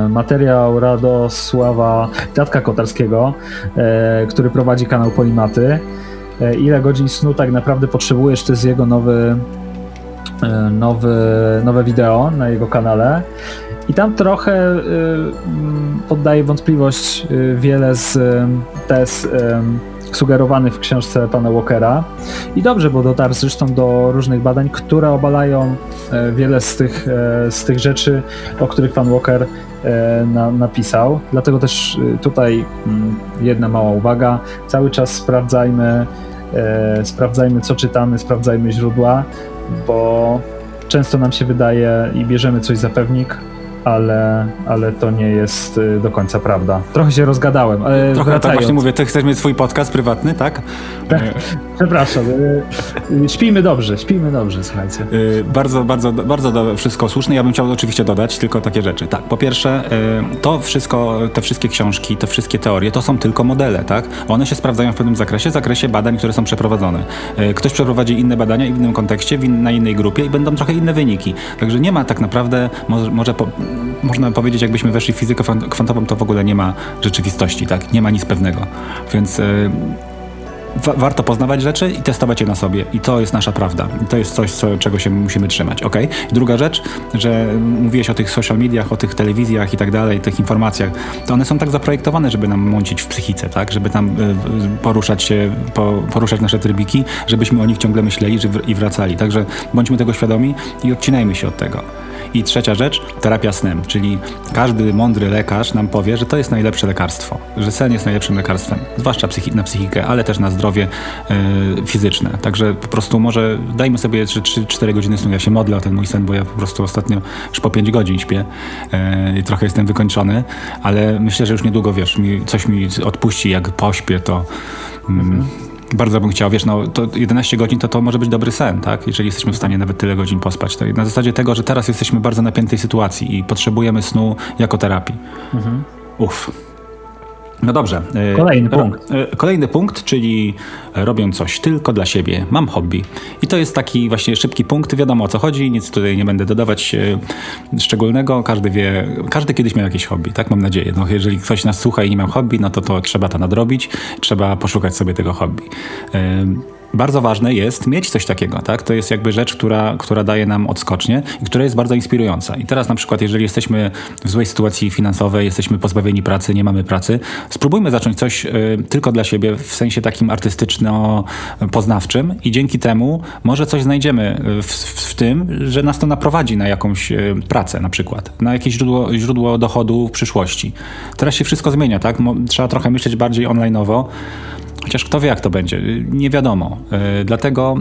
materiał Radosława Dziadka Kotarskiego, który prowadzi kanał Polimaty. Ile godzin snu tak naprawdę potrzebujesz, to jest jego nowy, nowy, nowe wideo na jego kanale. I tam trochę poddaje wątpliwość wiele z tez sugerowanych w książce pana Walkera. I dobrze, bo dotarł zresztą do różnych badań, które obalają wiele z tych, z tych rzeczy, o których pan Walker na, napisał. Dlatego też tutaj mm, jedna mała uwaga. Cały czas sprawdzajmy, sprawdzajmy co czytamy, sprawdzajmy źródła, bo często nam się wydaje i bierzemy coś za pewnik, ale, ale to nie jest y, do końca prawda. Trochę się rozgadałem, Trochę tak właśnie mówię, ty chcesz mieć swój podcast prywatny, tak? tak przepraszam. Y, y, śpijmy dobrze, śpijmy dobrze, słuchajcie. Bardzo, bardzo, bardzo wszystko słuszne. Ja bym chciał oczywiście dodać tylko takie rzeczy. Tak, po pierwsze, to wszystko, te wszystkie książki, te wszystkie teorie, to są tylko modele, tak? One się sprawdzają w pewnym zakresie, zakresie badań, które są przeprowadzone. Ktoś przeprowadzi inne badania w innym kontekście, w na innej grupie i będą trochę inne wyniki. Także nie ma tak naprawdę, może, może po, można powiedzieć, jakbyśmy weszli w fizykę kwantową, to w ogóle nie ma rzeczywistości, tak? Nie ma nic pewnego. Więc yy, wa warto poznawać rzeczy i testować je na sobie. I to jest nasza prawda. I to jest coś, co, czego się musimy trzymać, ok? Druga rzecz, że mówiłeś o tych social mediach, o tych telewizjach i tak dalej, tych informacjach, to one są tak zaprojektowane, żeby nam mącić w psychice, tak? Żeby tam y, poruszać się, po, poruszać nasze trybiki, żebyśmy o nich ciągle myśleli i wracali. Także bądźmy tego świadomi i odcinajmy się od tego. I trzecia rzecz, terapia snem, czyli każdy mądry lekarz nam powie, że to jest najlepsze lekarstwo, że sen jest najlepszym lekarstwem, zwłaszcza psychi na psychikę, ale też na zdrowie yy, fizyczne. Także po prostu może dajmy sobie 3-4 godziny snu. Ja się modlę o ten mój sen, bo ja po prostu ostatnio już po 5 godzin śpię yy, i trochę jestem wykończony, ale myślę, że już niedługo, wiesz, mi, coś mi odpuści, jak pośpię, to... Yy, bardzo bym chciał, wiesz, no to 11 godzin to to może być dobry sen, tak? Jeżeli jesteśmy w stanie nawet tyle godzin pospać. To na zasadzie tego, że teraz jesteśmy w bardzo napiętej sytuacji i potrzebujemy snu jako terapii. Mhm. Uff. No dobrze. E, kolejny punkt. E, kolejny punkt, czyli robię coś tylko dla siebie. Mam hobby. I to jest taki właśnie szybki punkt. Wiadomo o co chodzi, nic tutaj nie będę dodawać e, szczególnego. Każdy wie, każdy kiedyś miał jakieś hobby, tak? Mam nadzieję. No, jeżeli ktoś nas słucha i nie miał hobby, no to to trzeba to nadrobić. Trzeba poszukać sobie tego hobby bardzo ważne jest mieć coś takiego, tak? To jest jakby rzecz, która, która daje nam odskocznie i która jest bardzo inspirująca. I teraz na przykład, jeżeli jesteśmy w złej sytuacji finansowej, jesteśmy pozbawieni pracy, nie mamy pracy, spróbujmy zacząć coś y, tylko dla siebie w sensie takim artystyczno-poznawczym i dzięki temu może coś znajdziemy w, w, w, tym, że nas to naprowadzi na jakąś y, pracę na przykład, na jakieś źródło, źródło dochodu w przyszłości. Teraz się wszystko zmienia, tak? Trzeba trochę myśleć bardziej online'owo, Chociaż kto wie, jak to będzie, nie wiadomo. E, dlatego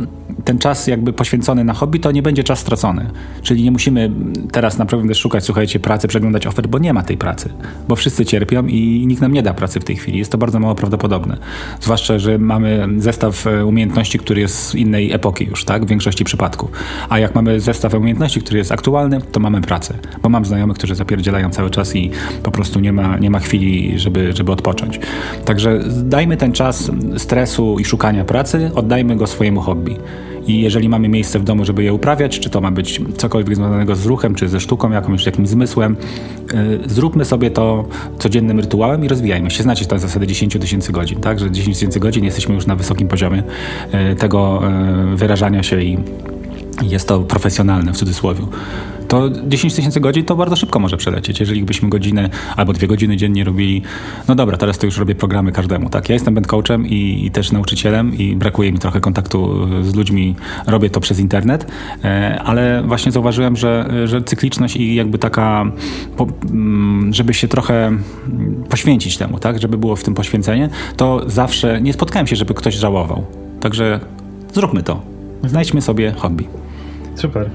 ten czas jakby poświęcony na hobby to nie będzie czas stracony. Czyli nie musimy teraz naprawdę szukać, słuchajcie, pracy, przeglądać ofert, bo nie ma tej pracy. Bo wszyscy cierpią i nikt nam nie da pracy w tej chwili. Jest to bardzo mało prawdopodobne. Zwłaszcza, że mamy zestaw e, umiejętności, który jest z innej epoki już, tak? W większości przypadków. A jak mamy zestaw umiejętności, który jest aktualny, to mamy pracę. Bo mam znajomych, którzy zapierdzielają cały czas i po prostu nie ma, nie ma chwili, żeby, żeby odpocząć. Także dajmy ten czas stresu i szukania pracy, oddajmy go swojemu hobby. I jeżeli mamy miejsce w domu, żeby je uprawiać, czy to ma być cokolwiek związanego z ruchem, czy ze sztuką jakąś, jakimś zmysłem, yy, zróbmy sobie to codziennym rytuałem i rozwijajmy się. Znacie tę zasadę 10 tysięcy godzin, tak? Że 10 tysięcy godzin jesteśmy już na wysokim poziomie yy, tego yy, wyrażania się i jest to profesjonalne w cudzysłowie to 10 tysięcy godzin to bardzo szybko może przelecieć. Jeżeli byśmy godzinę albo dwie godziny dziennie robili, no dobra, teraz to już robię programy każdemu, tak? Ja jestem coachem i, i też nauczycielem i brakuje mi trochę kontaktu z ludźmi, robię to przez internet, e, ale właśnie zauważyłem, że, że cykliczność i jakby taka, mm, żeby się trochę poświęcić temu, tak? Żeby było w tym poświęcenie, to zawsze nie spotkałem się, żeby ktoś żałował. Także zróbmy to. Znajdźmy sobie hobby. Super.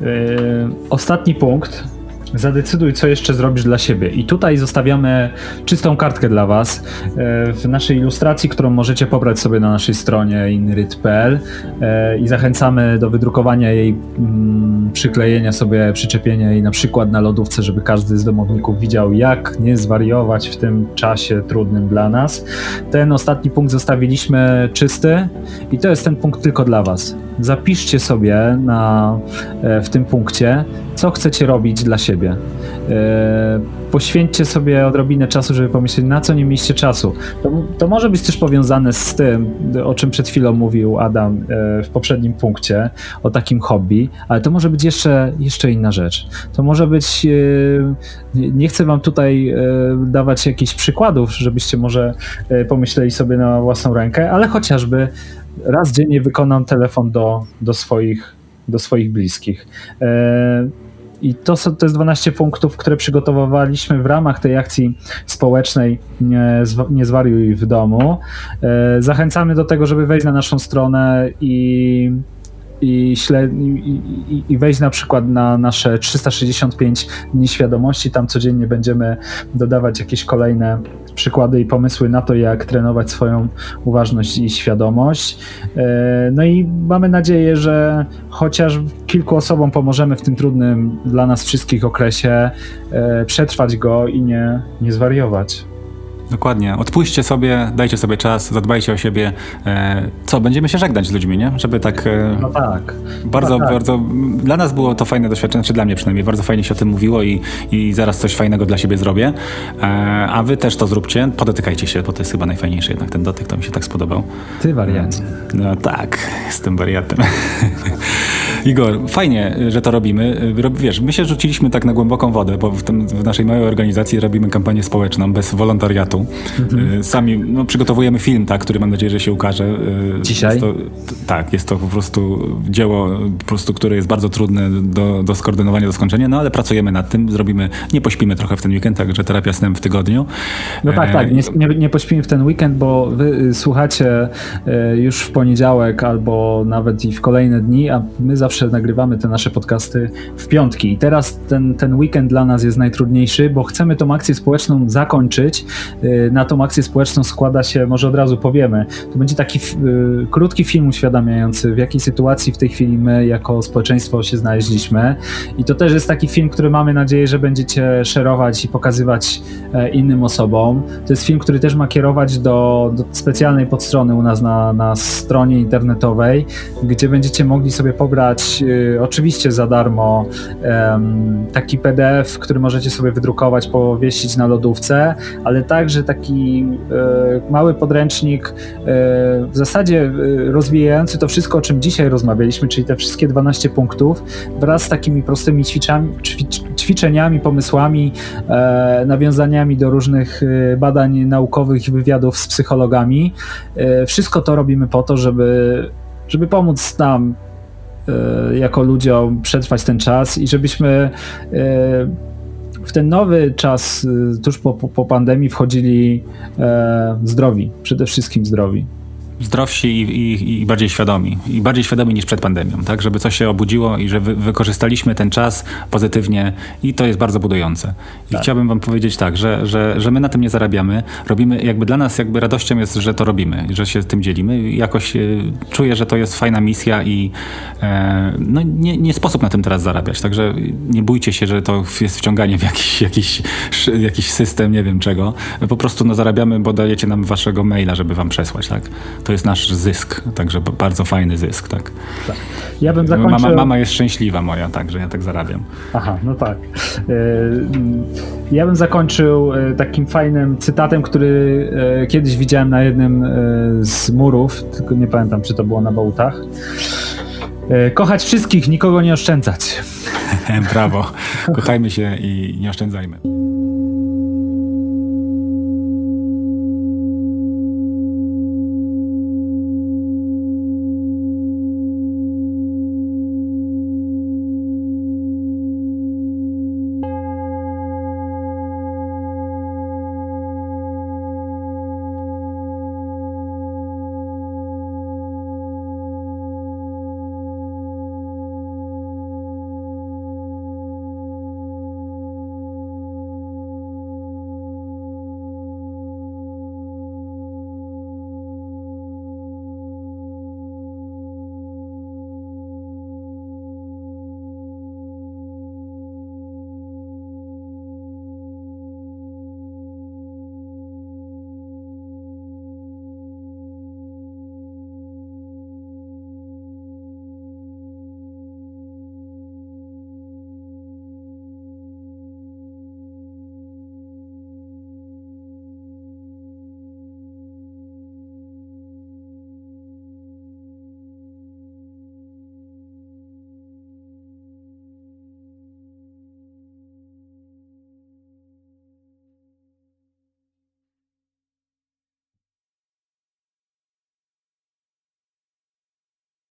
Yy, ostatni punkt. Zadecyduj, co jeszcze zrobisz dla siebie. I tutaj zostawiamy czystą kartkę dla Was yy, w naszej ilustracji, którą możecie pobrać sobie na naszej stronie inryt.pl yy, i zachęcamy do wydrukowania jej, mm, przyklejenia sobie, przyczepienia jej na przykład na lodówce, żeby każdy z domowników widział, jak nie zwariować w tym czasie trudnym dla nas. Ten ostatni punkt zostawiliśmy czysty i to jest ten punkt tylko dla Was zapiszcie sobie na, e, w tym punkcie, co chcecie robić dla siebie. E, poświęćcie sobie odrobinę czasu, żeby pomyśleć, na co nie mieliście czasu. To, to może być też powiązane z tym, o czym przed chwilą mówił Adam e, w poprzednim punkcie, o takim hobby, ale to może być jeszcze, jeszcze inna rzecz. To może być, nie chcę wam tutaj dawać jakichś przykładów, żebyście może pomyśleli sobie na własną rękę, ale chociażby raz dziennie wykonam telefon do, do, swoich, do swoich bliskich. I to, to jest 12 punktów, które przygotowywaliśmy w ramach tej akcji społecznej Nie, nie zwariuj w domu. E, zachęcamy do tego, żeby wejść na naszą stronę i i, i, i, wejść na przykład na nasze 365 dni świadomości. Tam codziennie będziemy dodawać jakieś kolejne przykłady i pomysły na to, jak trenować swoją uważność i świadomość. E, no i mamy nadzieję, że chociaż kilku osobom pomożemy w tym trudnym dla nas wszystkich okresie e, przetrwać go i nie, nie zwariować. Dokładnie. Odpuśćcie sobie, dajcie sobie czas, zadbajcie o siebie. E, co, będziemy się żegnać z ludźmi, nie? Żeby tak... E, no tak. Bardzo, no tak. bardzo... Dla nas było to fajne doświadczenie, czy dla mnie przynajmniej. Bardzo fajnie się o tym mówiło i, i zaraz coś fajnego dla siebie zrobię. E, a wy też to zróbcie. Podotykajcie się, bo to jest chyba najfajniejsze jednak. Ten dotyk to mi się tak spodobał. Ty wariacie. No tak, jestem wariatem. Igor, fajnie, że to robimy. Wiesz, my się rzuciliśmy tak na głęboką wodę, bo w, tym, w naszej małej organizacji robimy kampanię społeczną bez wolontariatu. Mhm. Sami no, przygotowujemy film, tak, który mam nadzieję, że się ukaże. Y, Dzisiaj? Jest to, tak, jest to po prostu dzieło, po prostu, które jest bardzo trudne do, do skoordynowania, do skończenia, no ale pracujemy nad tym, zrobimy, nie pośpimy trochę w ten weekend, także terapia snem w tygodniu. No tak, tak, nie, nie, nie pośpimy w ten weekend, bo wy y, słuchacie y, już w poniedziałek albo nawet i w kolejne dni, a my zawsze nagrywamy te nasze podcasty w piątki. I teraz ten, ten weekend dla nas jest najtrudniejszy, bo chcemy tą akcję społeczną zakończyć na tą akcję społeczną składa się, może od razu powiemy, to będzie taki y, krótki film uświadamiający, w jakiej sytuacji w tej chwili my jako społeczeństwo się znaleźliśmy. I to też jest taki film, który mamy nadzieję, że będziecie szerować i pokazywać e, innym osobom. To jest film, który też ma kierować do, do specjalnej podstrony u nas na, na stronie internetowej, gdzie będziecie mogli sobie pobrać, y, oczywiście za darmo, taki PDF, który możecie sobie wydrukować, powiesić na lodówce, ale także taki e, mały podręcznik, e, w zasadzie e, rozwijający to wszystko, o czym dzisiaj rozmawialiśmy, czyli te wszystkie 12 punktów, wraz z takimi prostymi ćwiczami, ćwiczeniami, pomysłami, nawiązaniami do różnych badań naukowych i wywiadów z psychologami. Wszystko to robimy po to, żeby, żeby pomóc nam jako ludziom przetrwać ten czas i żebyśmy w ten nowy czas, y, tuż po, po, pandemii, wchodzili e, zdrowi, przede wszystkim zdrowi. Zdrowsi i, i, i, bardziej świadomi. I bardziej świadomi niż przed pandemią, tak? Żeby coś się obudziło i że wy, wykorzystaliśmy ten czas pozytywnie i to jest bardzo budujące. I tak. chciałbym wam powiedzieć tak, że, że, że my na tym nie zarabiamy. Robimy, jakby dla nas jakby radością jest, że to robimy, że się tym dzielimy. Jakoś e, czuję, że to jest fajna misja i e, no, nie, nie sposób na tym teraz zarabiać. Także nie bójcie się, że to jest wciąganie w jakiś, jakiś, jakiś system, nie wiem czego. Po prostu no, zarabiamy, bo dajecie nam waszego maila, żeby wam przesłać, tak? To jest nasz zysk, także bardzo fajny zysk, tak. tak. Ja bym zakończył... mama, mama jest szczęśliwa moja, także ja tak zarabiam. Aha, no tak. E, ja bym zakończył e, takim fajnym cytatem, który e, kiedyś widziałem na jednym z murów, tylko nie pamiętam, czy to było na Bałutach. Kochać wszystkich, nikogo nie oszczędzać. Brawo. Kochajmy się i nie oszczędzajmy.